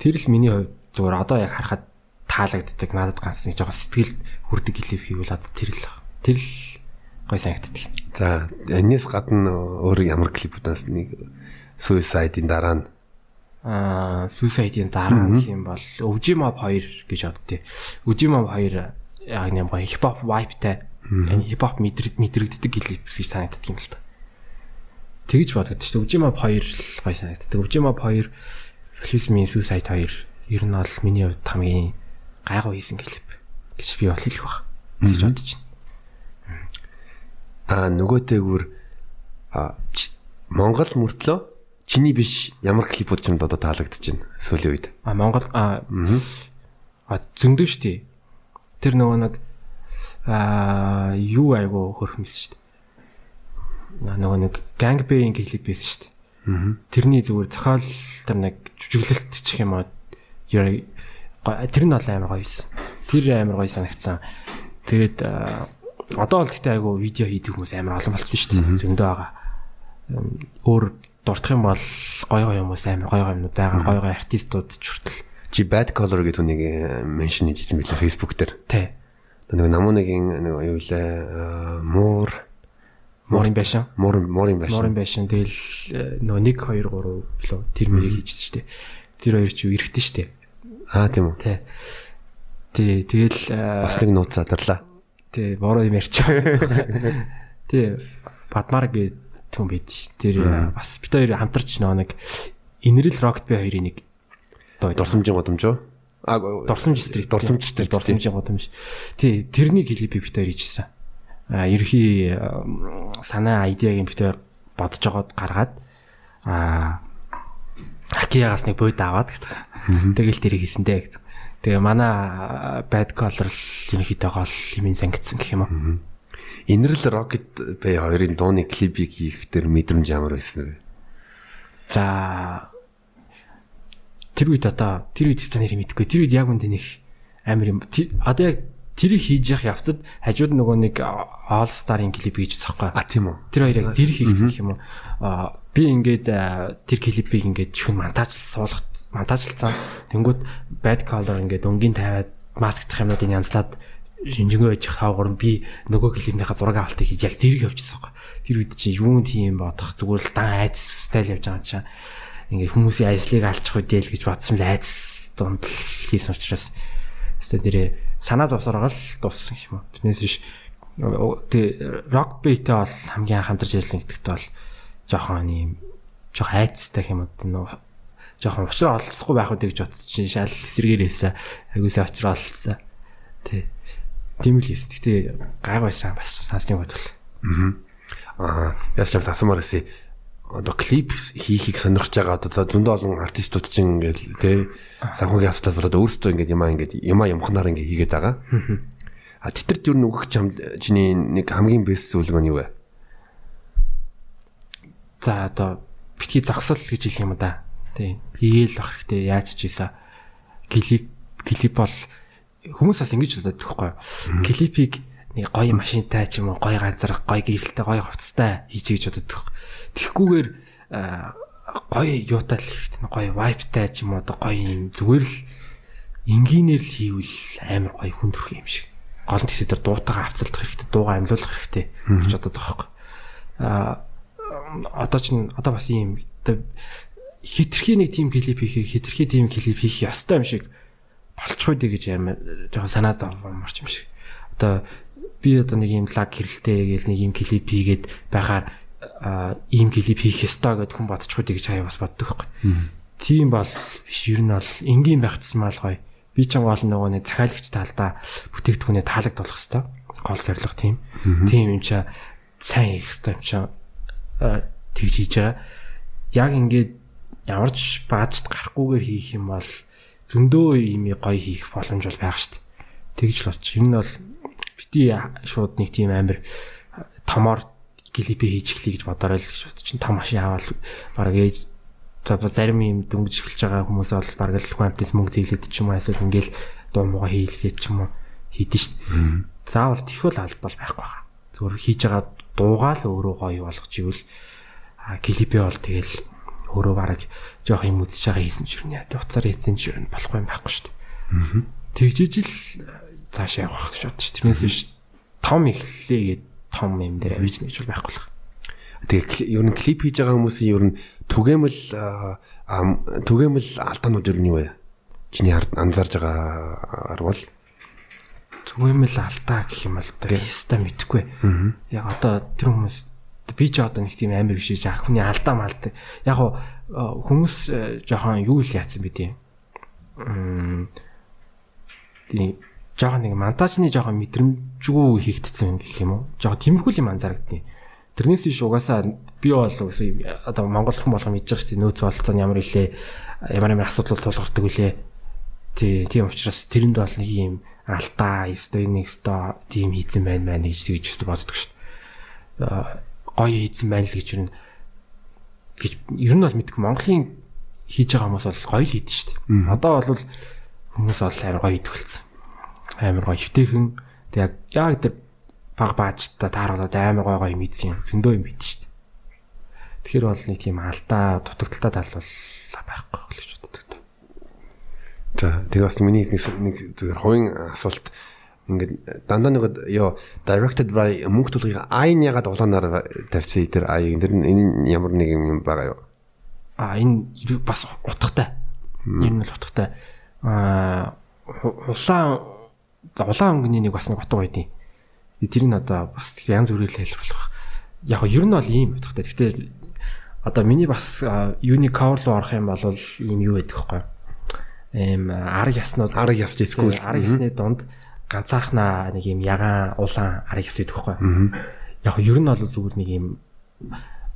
Тэр л миний хувьд зүгээр одоо яг харахад таалагддаг надад ганц нэг жоохон сэтгэл хүрдэг гэлээ хийвэл одоо тэр л тэр л гоё санагддаг. За энэс гадна өөр ямар клипүүдээс нэг Suicide-ийн дараа нь аа Suicide-ийн дараа гэх юм бол Өвжимав 2 гэж боддتي. Өвжимав 2 яг нэг хипхоп vibe-тай. Хипхоп мэдрэгддэг клип гэж санагддаг юм л та тэгж бодоод шүү дээ. Өвжимап 2 л гой санагддаг. Өвжимап 2 Флисмийн Suicide 2 ер нь бол миний хувьд хамгийн гайгүй хийсэн клип гэж би бол хэлэх баг. гэж бодож байна. Аа нөгөөтэйгүр Монгол мөртлөө чиний биш ямар клипүүд ч юм одоо таалагдаж байна сүүлийн үед. А Монгол а а зөндөө штий. Тэр нөгөө нэг а юу айгу хөрхмэс штий нөгөө нэг Gangbang клип байсан дээ. Тэрний зүгээр зохиол тэр нэг жүжиглэлт чих юм аа. Тэр нь бол амар гоё байсан. Тэр амар гоё санагдсан. Тэгээд одоо бол гэхдээ айгу видео хийдэг хүмүүс амар олон болсон шүү дээ. Зөндөө байгаа. Өөр дуртах юм бол гоё гоё хүмүүс амар гоё гоё юмнууд байгаа. Гоё гоё артистууд ч хүртэл. Чи Bad Color гэдэг хүнийг меншн хийжсэн билээ Facebook дээр. Тий. Нэг намууныгийн нэг юу лээ муур Морин байшин. Морин морин байшин. Морин байшин тэгэл э, нөгөө 1 2 3 лөө тэр мэрийг хийжсэн шүү дээ. Тэр хоёр ч юу эрэхтэн шүү дээ. Аа тийм үү. Тий. Тий тэгэл э, бас нэг нууц задарлаа. Тий бороо юм ярьч. Тий Батмар гэдэг хүн байд. Тэр э, бас бит хоёр хамтарч нөгөө нэг Инрэл Rocket Bay хоёрын нэг дурсамжийн гудамж уу? А дурсамж стрит дурсамж стрит дурсамжийн гудамж. Тий тэрний клипийг бит хоёр хийжсэн ерхий санаа айдиагийн битээр бодож жогоод гаргаад а хакиягаас нэг бод аваад гэдэг. Тэгэл тэрийг хийсэндээ гэдэг. Тэгээ манай bad color ерөнхийдөө гол юм сангидсан гэх юм уу. Инрэл Rocket Bay хоёрын дууны клипийг хийх дээр мэдрэмж ямар байсан бэ? За тэр үед одоо тэр үед та нэр мэдгүй. Тэр үед яг үндэ нэг амар юм. Одоо яг тэрийг хийж явах явцад хажууд нөгөө нэг All Star-ын клип хийж цахгүй. А тийм үү. Тэр хоёр яг зэрэг хийсэн юм уу. А би ингээд тэр клипийг ингээд шүн монтажл суулгах монтажлцсан. Тэнгүүт Bad Color ингээд өнгийн тавиад маскдах юмнуудыг янзлаад шинжэнгөө байж хаагур би нөгөө клипнийхаа зураг авалтыг хийж яг зэрэг явчихсан байхгүй. Тэр үед чи юун тийм бодох зүгээр л дан айц стайл явж байгаа юм чинь ингээд хүмүүсийн ажлыг алчих үедээ л гэж бодсон л айц дунд хийсэн учраас өстө нэрээ санаа зовсороо л дууссан юм. Тэрнээс биш тэг рок битээ бол хамгийн хамтарч ажиллана гэдэгт бол жоохон юм жоохон айцтай юм уу жоохон уучраа олцохгүй байх үү гэж бодсон чинь шал эсэргээрээсээ агуулсаа уучраа олцсон. Тэ. Тийм л хийс. Гэтэ гайгүйсан бас хаасны бодвол. Аа. Аа, яс чамд асуумаар эсэ одоо клип хийхийг сонирхож байгаа одоо зөндөө олон артистууд чинь ингээл тий санхүүгийн асуудал болоод өөрсдөө ингээд юмаа ингээд юмаа юмхнаар ингээд хийгээд байгаа. А тэтэрт юу нөгөх чам чиний нэг хамгийн бэст зөвлөгөө нь юу вэ? За одоо битгий зогсол гэж хэлэх юм да. Тий. Хийгээл ах хэрэгтэй яаж ч ийсэ клип клип бол хүмүүс бас ингэж боддог байхгүй юу? Клипийг нэг гоё машинтай ч юм уу гоё газар гоё гэрэлтэй гоё хувцастай хийж гэж боддог. Тэгхгүйгээр гоё юутай л хэрэгтэй гоё вайптай ч юм уу гоё юм зүгээр л энгийнээр л хийвэл амар гоё хүндрэх юм шиг. Гол нь тэгсээр дуутайгаа авцалдах хэрэгтэй, дуугаа амьлуулах хэрэгтэй гэж боддог байхгүй. Аа одоо ч одоо бас ийм одоо хитрхи нэг тим клип хийхийг хитрхи тим клип хийх ёстой юм шиг болчихгүй дээ гэж амар жоохон санаа зовморч юм шиг. Одоо би одоо нэг юм лаг хэрэлтэй гээл нэг юм клип хийгээд байхаар ийм клип хийх ёстой гэд хүн бодчихгүй гэж хаяа бас боддог байхгүй. Тийм бол биш ер нь бол энгийн байх тусмаа л гоё. Би ч гол нөгөө нэг захиалагч талдаа бүтээгдэхүүнээ таалагдуулах ёстой. Гол зорилго тийм. Тийм юм чаа сайн хийх ёстой юм чаа тэгж хийж байгаа. Яг ингээд ямар ч баажд гарахгүйгээр хийх юм бол зөндөө юм гоё хийх боломж бол шүү дээ. Тэгж л болчих. Энэ нь бол бити шууд нэг тийм амир томоор клипи хийж эхлэе гэж бодорой л гэж бод чинь том машин аваад баг ээж зарим юм дөнгөж эхэлж байгаа хүмүүс бол баг л хамтас мөнгө зээлээд ч юм уу эсвэл ингээл дуу муугаа хийлгээд ч юм уу хийдэж шít. Заавал тэх бол албал байхгүй байгаа. Зүгээр хийж байгаа дуугаа л өөрөө гоё болгож ивэл клипи бол тэгэл өөрөө бараг жоох юм үзэж байгаа хийсэн ч юм яа. Уцаар хийсэн ч юм болохгүй юм байхгүй дээ. Тэгжиж л цаашаа явах гэж шүү. Тэрнээс биш том эхлэлээ гээд том юм дээр авиж нэгж байхгүй л. Тэгээ ер нь клип хийж байгаа хүмүүсийн ер нь түгээмэл түгээмэл алдаанууд ер нь юу вэ? Чиний анзаарж байгаа бол түгээмэл алдаа гэх юм бол одоо яста мэдхгүй. Яг одоо тэр хүмүүс би ч одоо нэг тийм амар биш яах хүний алдаа малд. Яг хүмүүс э, жоохон юу л яатсан бэ тийм. Тийм жоохон нэг монтажны жоохон мэдрэмжгүй хийгдсэн гэх юм уу? Жоохон тэмхүүл юм анзаарагдтiin. Тэрнээс биш угаасаа би бол гэсэн одоо Монгол хүн болгоо мэдж байгаа шүү дээ. Нөөц болцоо ямар илээ ямар ямар асуудал тулгардаг үлээ. Тий, тийм учраас тэрэнд бол нэг юм алдаа, ёстой нэг ёстой тийм хийцэн байна байна гэж тэгж өстө боддог шүү дээ. Гоё хийцэн байна л гэж юу гэж ер нь бол мэдгүй Монголын хийж байгаа хүмүүс бол гоё л хийдэж шүү дээ. Одоо бол хүмүүс бол амар гоё идвэлцсэн амар гоё хөвтэйхэн тэг яг тэр баг баажтай тааруулаад амар гоё гоё мэдсэн зөндөө юм бит шүү дээ. Тэгэхээр бол нэг тийм алдаа дутагдaltaй тал бол байхгүй гэж боддог. За тэгээ бас миний нэг нэг зүгээр хувийн асуулт ингээд дандаа нэг ёо directed by мөнгө тулгыг айн ягаад улаанаар тавьсан тэр аяг энэ энэ ямар нэг юм байгаа юу? А энэ бас утгатай. Энэ л утгатай. А улаан улаан өнгөний нэг бас нэг утга байдیں۔ Тэрийг одоо бас янз бүрээр хэлбэлэх. Яг нь ер нь бол ийм бодохтой. Гэхдээ одоо миний бас юуны cover руу орох юм бол ийм юу байдаг вэ? Эм арга яснууд арга яс эсвэл арга ясны дунд ганцаархнаа нэг юм ягаан улаан арга яс байдаг вэ? Яг ер нь бол зүгээр нэг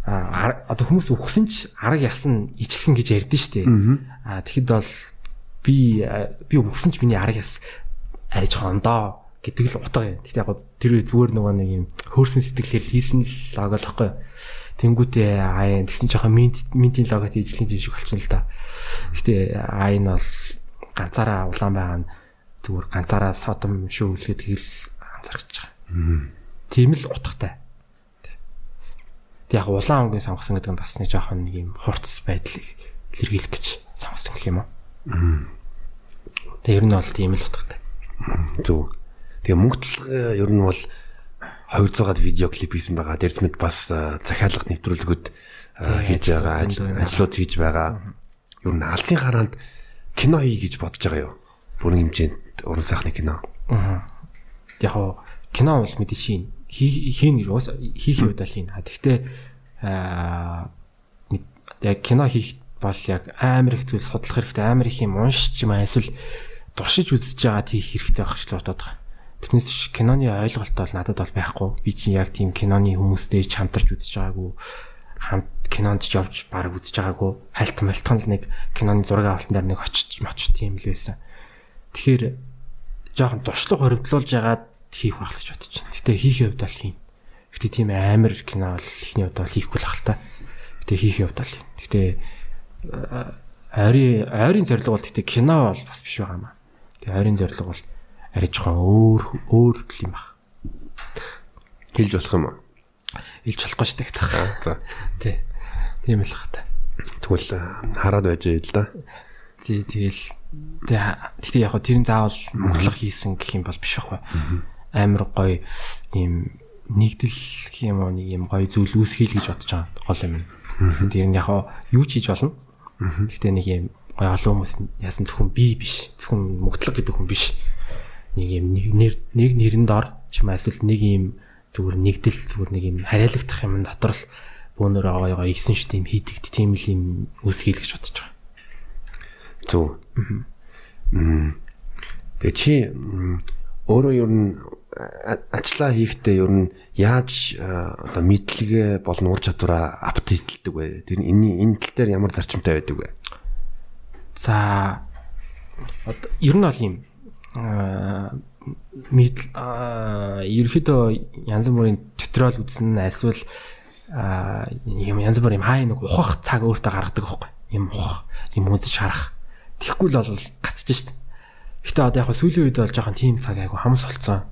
а одоо хүмүүс өгсөн ч арга ясан ичлхэн гэж ярьдэн штэ. А тэгэхэд бол би би өгсөн ч миний арга яс ариж хондоо гэдэг л утга юм. Гэхдээ яг тэр зүгээр нөгөө нэг юм хөөрсөн сэтгэлээр хийсэн л лого л байхгүй. Тэнгүүтээ аа тэгсэн жоохон минт минтийн логот ижлэх юм шиг болчихсон л да. Аа энэ бол ганцаараа улаан байгаа нь зүгээр ганцаараа содом шүү үлгээд тэгэл анзаарч байгаа. Тийм л утгатай. Тэг яг улаан өнгийн сонгосон гэдэг нь бас нэг жоохон нэг юм хурц байдлыг илэрхийлэх гэж сонгосон гэх юм уу. Тэг ер нь бол тийм л утгатай. Зөв. Тэгээ мөнгөтлөг ер нь бол 200-аад видео клип хийсэн байгаа. Дэрд мэд бас захиалга нэвтрүүлгүүд хийж байгаа, ажлууд хийж байгаа. Ер нь алсын хараанд кино хий гэж бодож байгаа юу? Бүрэн хэмжээнд уран сайхны кино. Аа. Яг хоо кино бол мэдээ хийн. Хийн уус хийх үед л хийн. Гэхдээ аа яг кино хийх бол яг амар их зүйл судлах хэрэгтэй, амар их юм уншиж юм эсвэл дуршиж үзэж байгаа тийх хэрэгтэй байх ч л бодоод. Тэрнээс биш киноны ойлголт бол надад бол байхгүй. Би чинь яг тийм киноны хүмүүстэй хамтарч үзэж байгаагүй хамт кинонд ч явж баг үзэж байгаагүй. Хальт малтхан л нэг киноны зураг авалтан дээр нэг очиж моч тийм л байсан. Тэгэхээр жоохон дуршлаг хоригдлуулж ягаад хийх байх гэж бодож байна. Гэтэ хувьд бол хийн. Гэтэ тийм амар кино бол ихний бол хийхгүй л хал та. Гэтэ хийхийн хувьд бол. Гэтэ ойрын ойрын зорилго бол гэтэ кино бол бас биш байгаа маа. Тэгээ ойрын зорилго бол арай жоохон өөр өөр юм байна. Хэлж болох юм уу? Хэлж болохгүй шүү дээ. За. Тий. Тийм л хата. Тэгвэл хараад байж л да. Тий тэгэл тэгээ яг хөө тэрэн заавал монголох хийсэн гэх юм бол биш байхгүй. Амар гоё ийм нэгдэл гэх юм уу нэг юм гоё зүйл үүсгэл гэж бодож байгаа гол юм. Тэр нь яг юу ч хийж болно. Гэхдээ нэг юм гоё олон хүмүүс яасан зөвхөн би биш. Зөвхөн мөгтлөг гэдэг хүн биш. Нэг юм нэр нэг нэрэн дор ч юм эсвэл нэг юм зүгээр нэгдэл зүгээр нэг юм хариалагдах юм дотор л бөөнөр аваа яга игсэн шүү дээ юм хийдэг тийм л юм үсгийл гэж бодож байгаа. Зөв. Тэгээ чи өөрөө ер нь ажиллаа хийхдээ ер нь яаж одоо мэдлэгээ болон ур чадвараа апдейтлдэг вэ? Тэр энэ энэ тал дээр ямар зарчимтай байдаг вэ? За ер нь бол юм ерөөхдөө янз бүрийн туториал үзсэн эсвэл юм янз бүр юм хаа нэг ухах цаг өөртөө гаргадаг байхгүй юм ухах юм үзэж харах Тэгхгүй л бол гацж шít. Гэтэ одоо яг сүүлийн үед бол жоохон тийм цаг айгу хамс болцсон.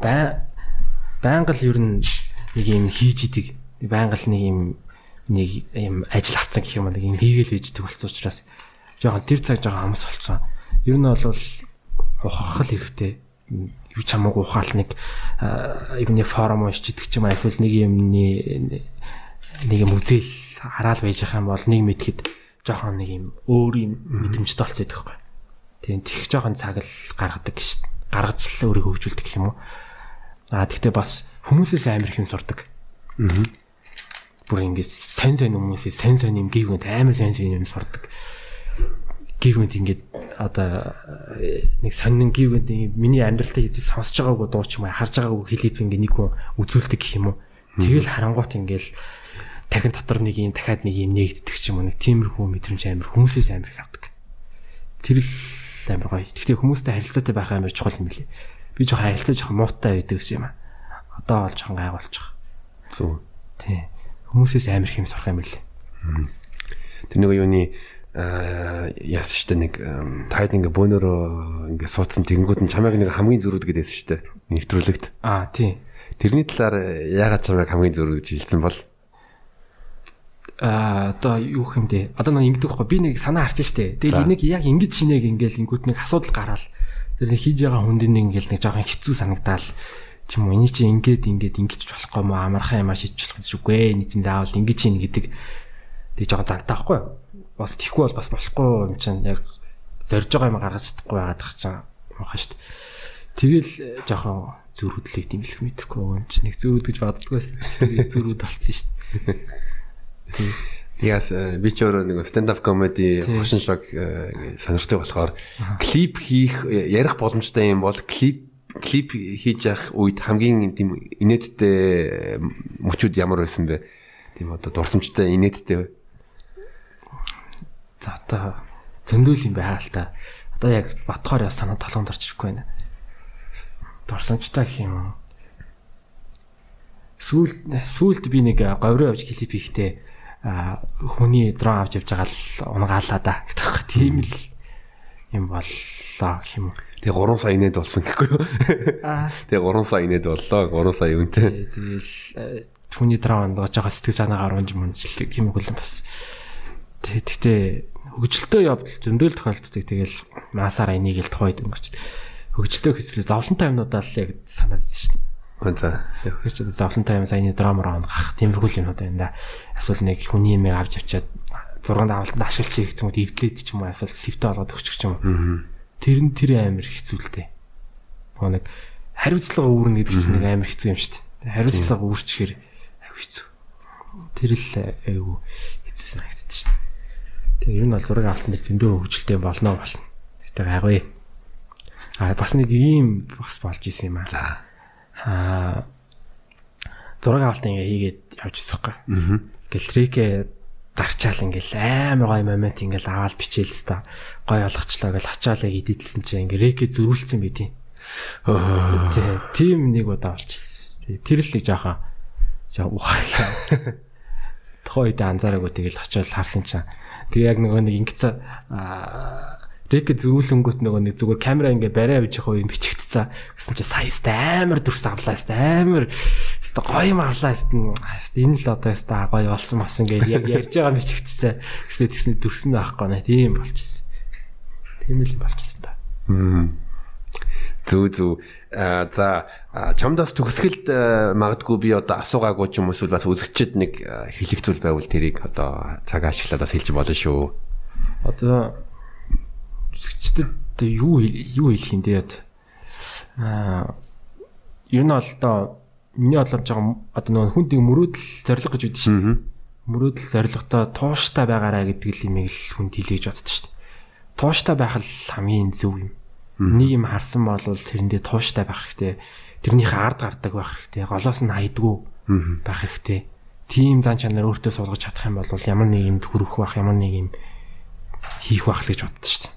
Бай байнга л ер нь нэг юм хийж идэг. Байнга л нэг юм нэг юм ажил авцсан гэх юм нэг юм хийгээл bijдэг болсон учраас жоохон тэр цаг жоохон хамс болцсон. Ер нь бол ухах л хэрэгтэй. Юу ч хамаагүй ухаал нэг юмны форум уншиж идэг ч юм эсвэл нэг юмны нэг юм үзэл хараал байж байгаа юм бол нэг мэдхэд жоохон нэг юм өөр юм мэдрэмжтэй болцоод байгаа байхгүй. Тийм тех жоохон цаг л гаргадаг гэж гаргаж л өөрийгөө хөгжүүлдэг юм уу. Аа тэгтээ бас хүмүүсээс амар их юм сурдаг. Аа. Бүр ингэж сайн сайн хүмүүсээс сайн сайн юм гівгэнт амар сайн сайн юм сурдаг. Гівгэнт ингэж одоо нэг сонин гівгэнт миний амьдралтаа хийж сонсож байгаагүй дуу ч юм уу харж байгаагүй клип ингэ нэг хүн үзүүлдэг гэх юм уу. Тэгэл харангуут ингээл тархин дотор нэг юм дахиад нэг юм нэгддэг ч юм уу нэг тиймэрхүү мэдрэмж амар хүмүүсээс амар их авдаг. Тэр л амар гоё. Гэхдээ хүмүүстэй харилцаатай байх амар чухал юм билий. Би жоохон харилцаа жоохон муутай байдаг гэсэн юм аа. Одоо бол жоохон байгаа. Зөв. Тий. Хүмүүсээс амар их юм сурах юм билий. Тэр нэг юуны аа яасан штэ нэг таад ингээ бөөнөрөө ингээ суудсан тэгэнгүүт нь чамайг нэг хамгийн зөрүүд гэдээсэн штэ нэвтрүүлэгт. Аа тий. Тэрний талаар яагаад чамайг хамгийн зөрүү гэж хэлсэн бол а одоо юу юм бэ? Одоо нэг ингэдэг байхгүй. Би нэг санаа харж штэ. Тэгэл энийг яг ингэж шинээг ингээл ингүүт нэг асуудал гараал. Тэр нэг хийж байгаа хүнд ингээл нэг жоохон хэцүү санагдаал ч юм уу эний чи ингээд ингээд ингэж болохгүй мó амархан ямаа шийдэж болох зүггүй. Эний чин заавал ингэж ийн гэдэг тэг жоохон зантаа байхгүй. Бас тийхгүй бол бас болохгүй юм чинь яг зорж байгаа юм гаргаж чадахгүй байгаад тах чинь муухай штэ. Тэгэл жоохон зүрхөдлийг димлэх мэдэхгүй юм чи нэг зүрхөд гэж баддггүйс. Зүрхөд болцсон штэ. Ягас би ч өөрөө нэг stand up comedy хошин шог сонирхдаг болохоор клип хийх ярих боломжтой юм бол клип клип хийж явах үед хамгийн тийм инээдтэй мөчүүд ямар байсан бэ? Тийм одоо дурсамжтай инээдтэй. За одоо зөндөл юм байна л та. Одоо яг батхоор яа санаа толгонд орж ирэхгүй байна. Дурсамжтай гэх юм. Сүүлд сүүлд би нэг говьроо явж клип хийхдээ хүний дрон авч явж байгаа л унгаалаа да. Тийм л юм боллоо гэх юм. Тэгээ 3 сая инээд болсон гэхгүй юу? Тэгээ 3 сая инээд боллоо. 3 сая үнэтэй. Тэгэл хүний дрон унгаж байгаа сэтгэл санаагаар унж мунжлдаг тийм үгүй л бас. Тэгтээ хөгжилтөө явдал зөндөл тохиолддог. Тэгэл масаараа энийг л тухайд өнгөч. Хөгжилтөө хэсэл зовлонтой юмнуудаа л яг санаад дээ. За. Хөөч одоо зовлонтой юм саяны драмаар онгах тиймэрхүү юмнууд байна да. Эсвэл нэг хүний юм авч авчаад зурганд авалтанд ашиглаж хийх юм уу эвдлээд ч юм уу эсвэл сивтэ олгоод өгчих ч юм уу. Тэр нь тэр амар хэцүүлтэй. Нөгөө нэг хариуцлага үүрнэ гэдэг чинь нэг амар хэцүү юм шүү дээ. Хариуцлага аюу хэцүү. Тэр л аюу хэцүү санагддаг шүү дээ. Тэгээ ер нь бол зураг авалтанд зөндөө хөгжилтэй болно болно. Гэтэ гайгүй. А бас нэг ийм бас болж исэн юм аа аа зураг авалт ингээ хийгээд явж ирсэхгүй. Аа. Ингээл трекэ дарчаал ингээл амар гоё момент ингээл аваад бичээл та гоё олгочлаа гэл ачаалаа идэлсэн чинь ингээ рекэ зөрүүлсэн байт юм. Тий, тийм нэг удаа болчихсон. Тэр л нэг жаа ухаа. Үед анзаараагүй тэгэл очиод харсан чинь тэг яг нөгөө нэг ингэцээ рек зөрүүлэнгүүт нөгөө нэг зүгээр камера ингээ барай авчих уу юм бичигдцаа. Гэсэн чи саяст амар дүрс авлаа хэвээр амар хэвээр гоё юм авлаа хэвээр энэ л одоо хэвээр гоё болсон масан гэж яг ярьж байгаа бичигдцаа. Гэсэн тэгсний дүрс нь байхгүй нэ. Тийм болчихсон. Тийм л болчихсон та. Зүг зүг. А за чамдаас төгсгөлд магадгүй би одоо асуугаагүй ч юм уу бас үзэгчд нэг хэлэх зүйл байвал тэрийг одоо цаг ашиглаад бас хэлж болно шүү. Одоо үзэгчдэд юу юу хэлэх юм дээ. Аа юу нь одоо миний бодлоор жоо одоо нөгөө хүндийг мөрөөдөл зориг гэж үүдэн шүү дээ. Мөрөөдөл зоригтой тууштай байгаараа гэдэг л имийг л хүнд хэлээж боддоо шүү дээ. Тууштай байх л хамгийн зөв юм Нэг юм харсан бол тэрэндээ тууштай байх хэрэгтэй. Тэрнийхээ ард гардаг байх хэрэгтэй. Голоос нь хайдгүү байх хэрэгтэй. Тим зан чанар өөртөө суулгаж чадах юм бол ямар нэг юмд хүрэх байх, ямар нэг юм хийх байх л гэж боддоо шүү дээ.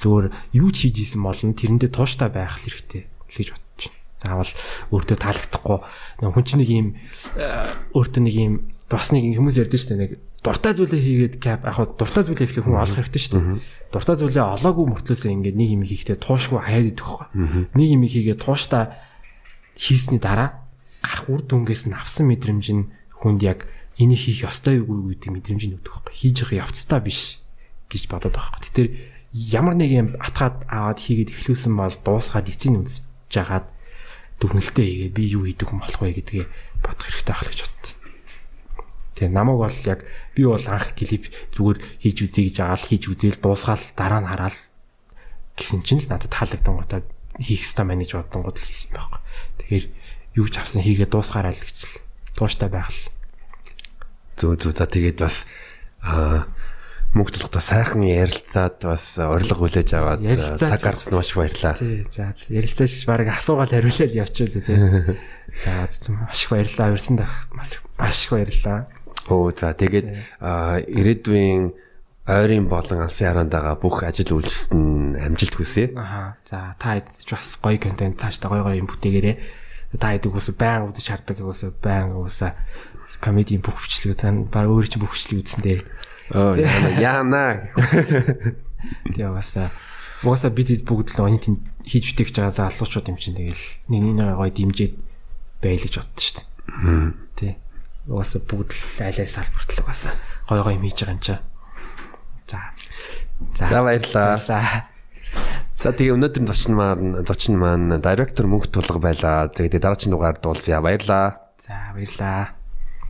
Зүгээр юу ч хийж исэн болно тэрэндээ тууштай байх хэрэгтэй л гэж бодож байна. Заавал өөртөө таалагдахгүй хүн чинь нэг юм э, өөртөө нэг юм бас нэг хүмүүс ярьдэн шүү дээ нэг дуртай зүйлээ хийгээд кап яг дуртай зүйлээ ихлэх хүн олох хэрэгтэй шүү дээ. Дуртай зүйлээ олоогүй мөртлөөсөө ингээд нэг юм хийхдээ туушгүй хаяад идэх байхгүй. Нэг юм хийгээд тууштай хийсний дараа гарах үр дүнгээс нь авсан мэдрэмж нь хүнд яг энийг хийх ёстой юу гэдэг мэдрэмж нь өгдөг байхгүй. Хийж явах явцдаа биш гэж бодоод байгаа байхгүй. Тэгэхээр ямар нэг юм атгаад аваад хийгээд эхлүүлсэн бол дуусгаад эцэг үзэж жагаад дүгнэлтээ хийгээд би юу хийдэг юм болох вэ гэдгээ бодох хэрэгтэй байх гэж бодсон. Тэгээ намайг бол яг би бол анх клип зүгээр хийж үзье гэж агаал хийж үзээл дуусгаал дараа нь хараал гэсэн чинь л надад таалагдсан гутаа хийх ёстой менеж бодсон гол хийсэн байхгүй. Тэгэхээр юу ч авсан хийгээ дуусгаарай л гэж л тууштай байх л. Зөө зөө та тэгээд бас аа мөнгө толготой сайхан ярилцаад бас урилга хүлээж аваад цаг гаргасан маш баярлаа. Тий, за ярилцаач баг асуугаал хариулаад явчихлаа тий. За маш их баярлалаа. Урьсан дах маш их баярлалаа. Өө за тэгээд ирээдүйн ойрын болон алсын хараандаага бүх ажил үйлсэд нь амжилт хүсье. Аа. За та хэд ч бас гоё контент цаашдаа гоё гоё юм бүтээгээрээ. Та хэд үгүйс баян үзэж хардаг үгүйс баян үгүйс комедийн бүх бичлэг тань баг өөр чинь бүх бичлэг үзсэн дээ. Оо яана. Тэгээ бас угаасаа бид бүгд л онит хийж үтгэж байгаа залуучууд юм чинь тэгэл нэг нэг гоё дэмжиж байл гэж боддоо шүү дээ. Тий угаасаа бүгд л аль аль салбарт л угаасаа гой гой хийж байгаа юм чаа. За. За баярлаа. За тэгээ өнөөдөр зочин маань зочин маань директор мөнгө тулга байлаа. Тэгээд дараагийн дугаар дуулзъя. Баярлаа. За баярлаа.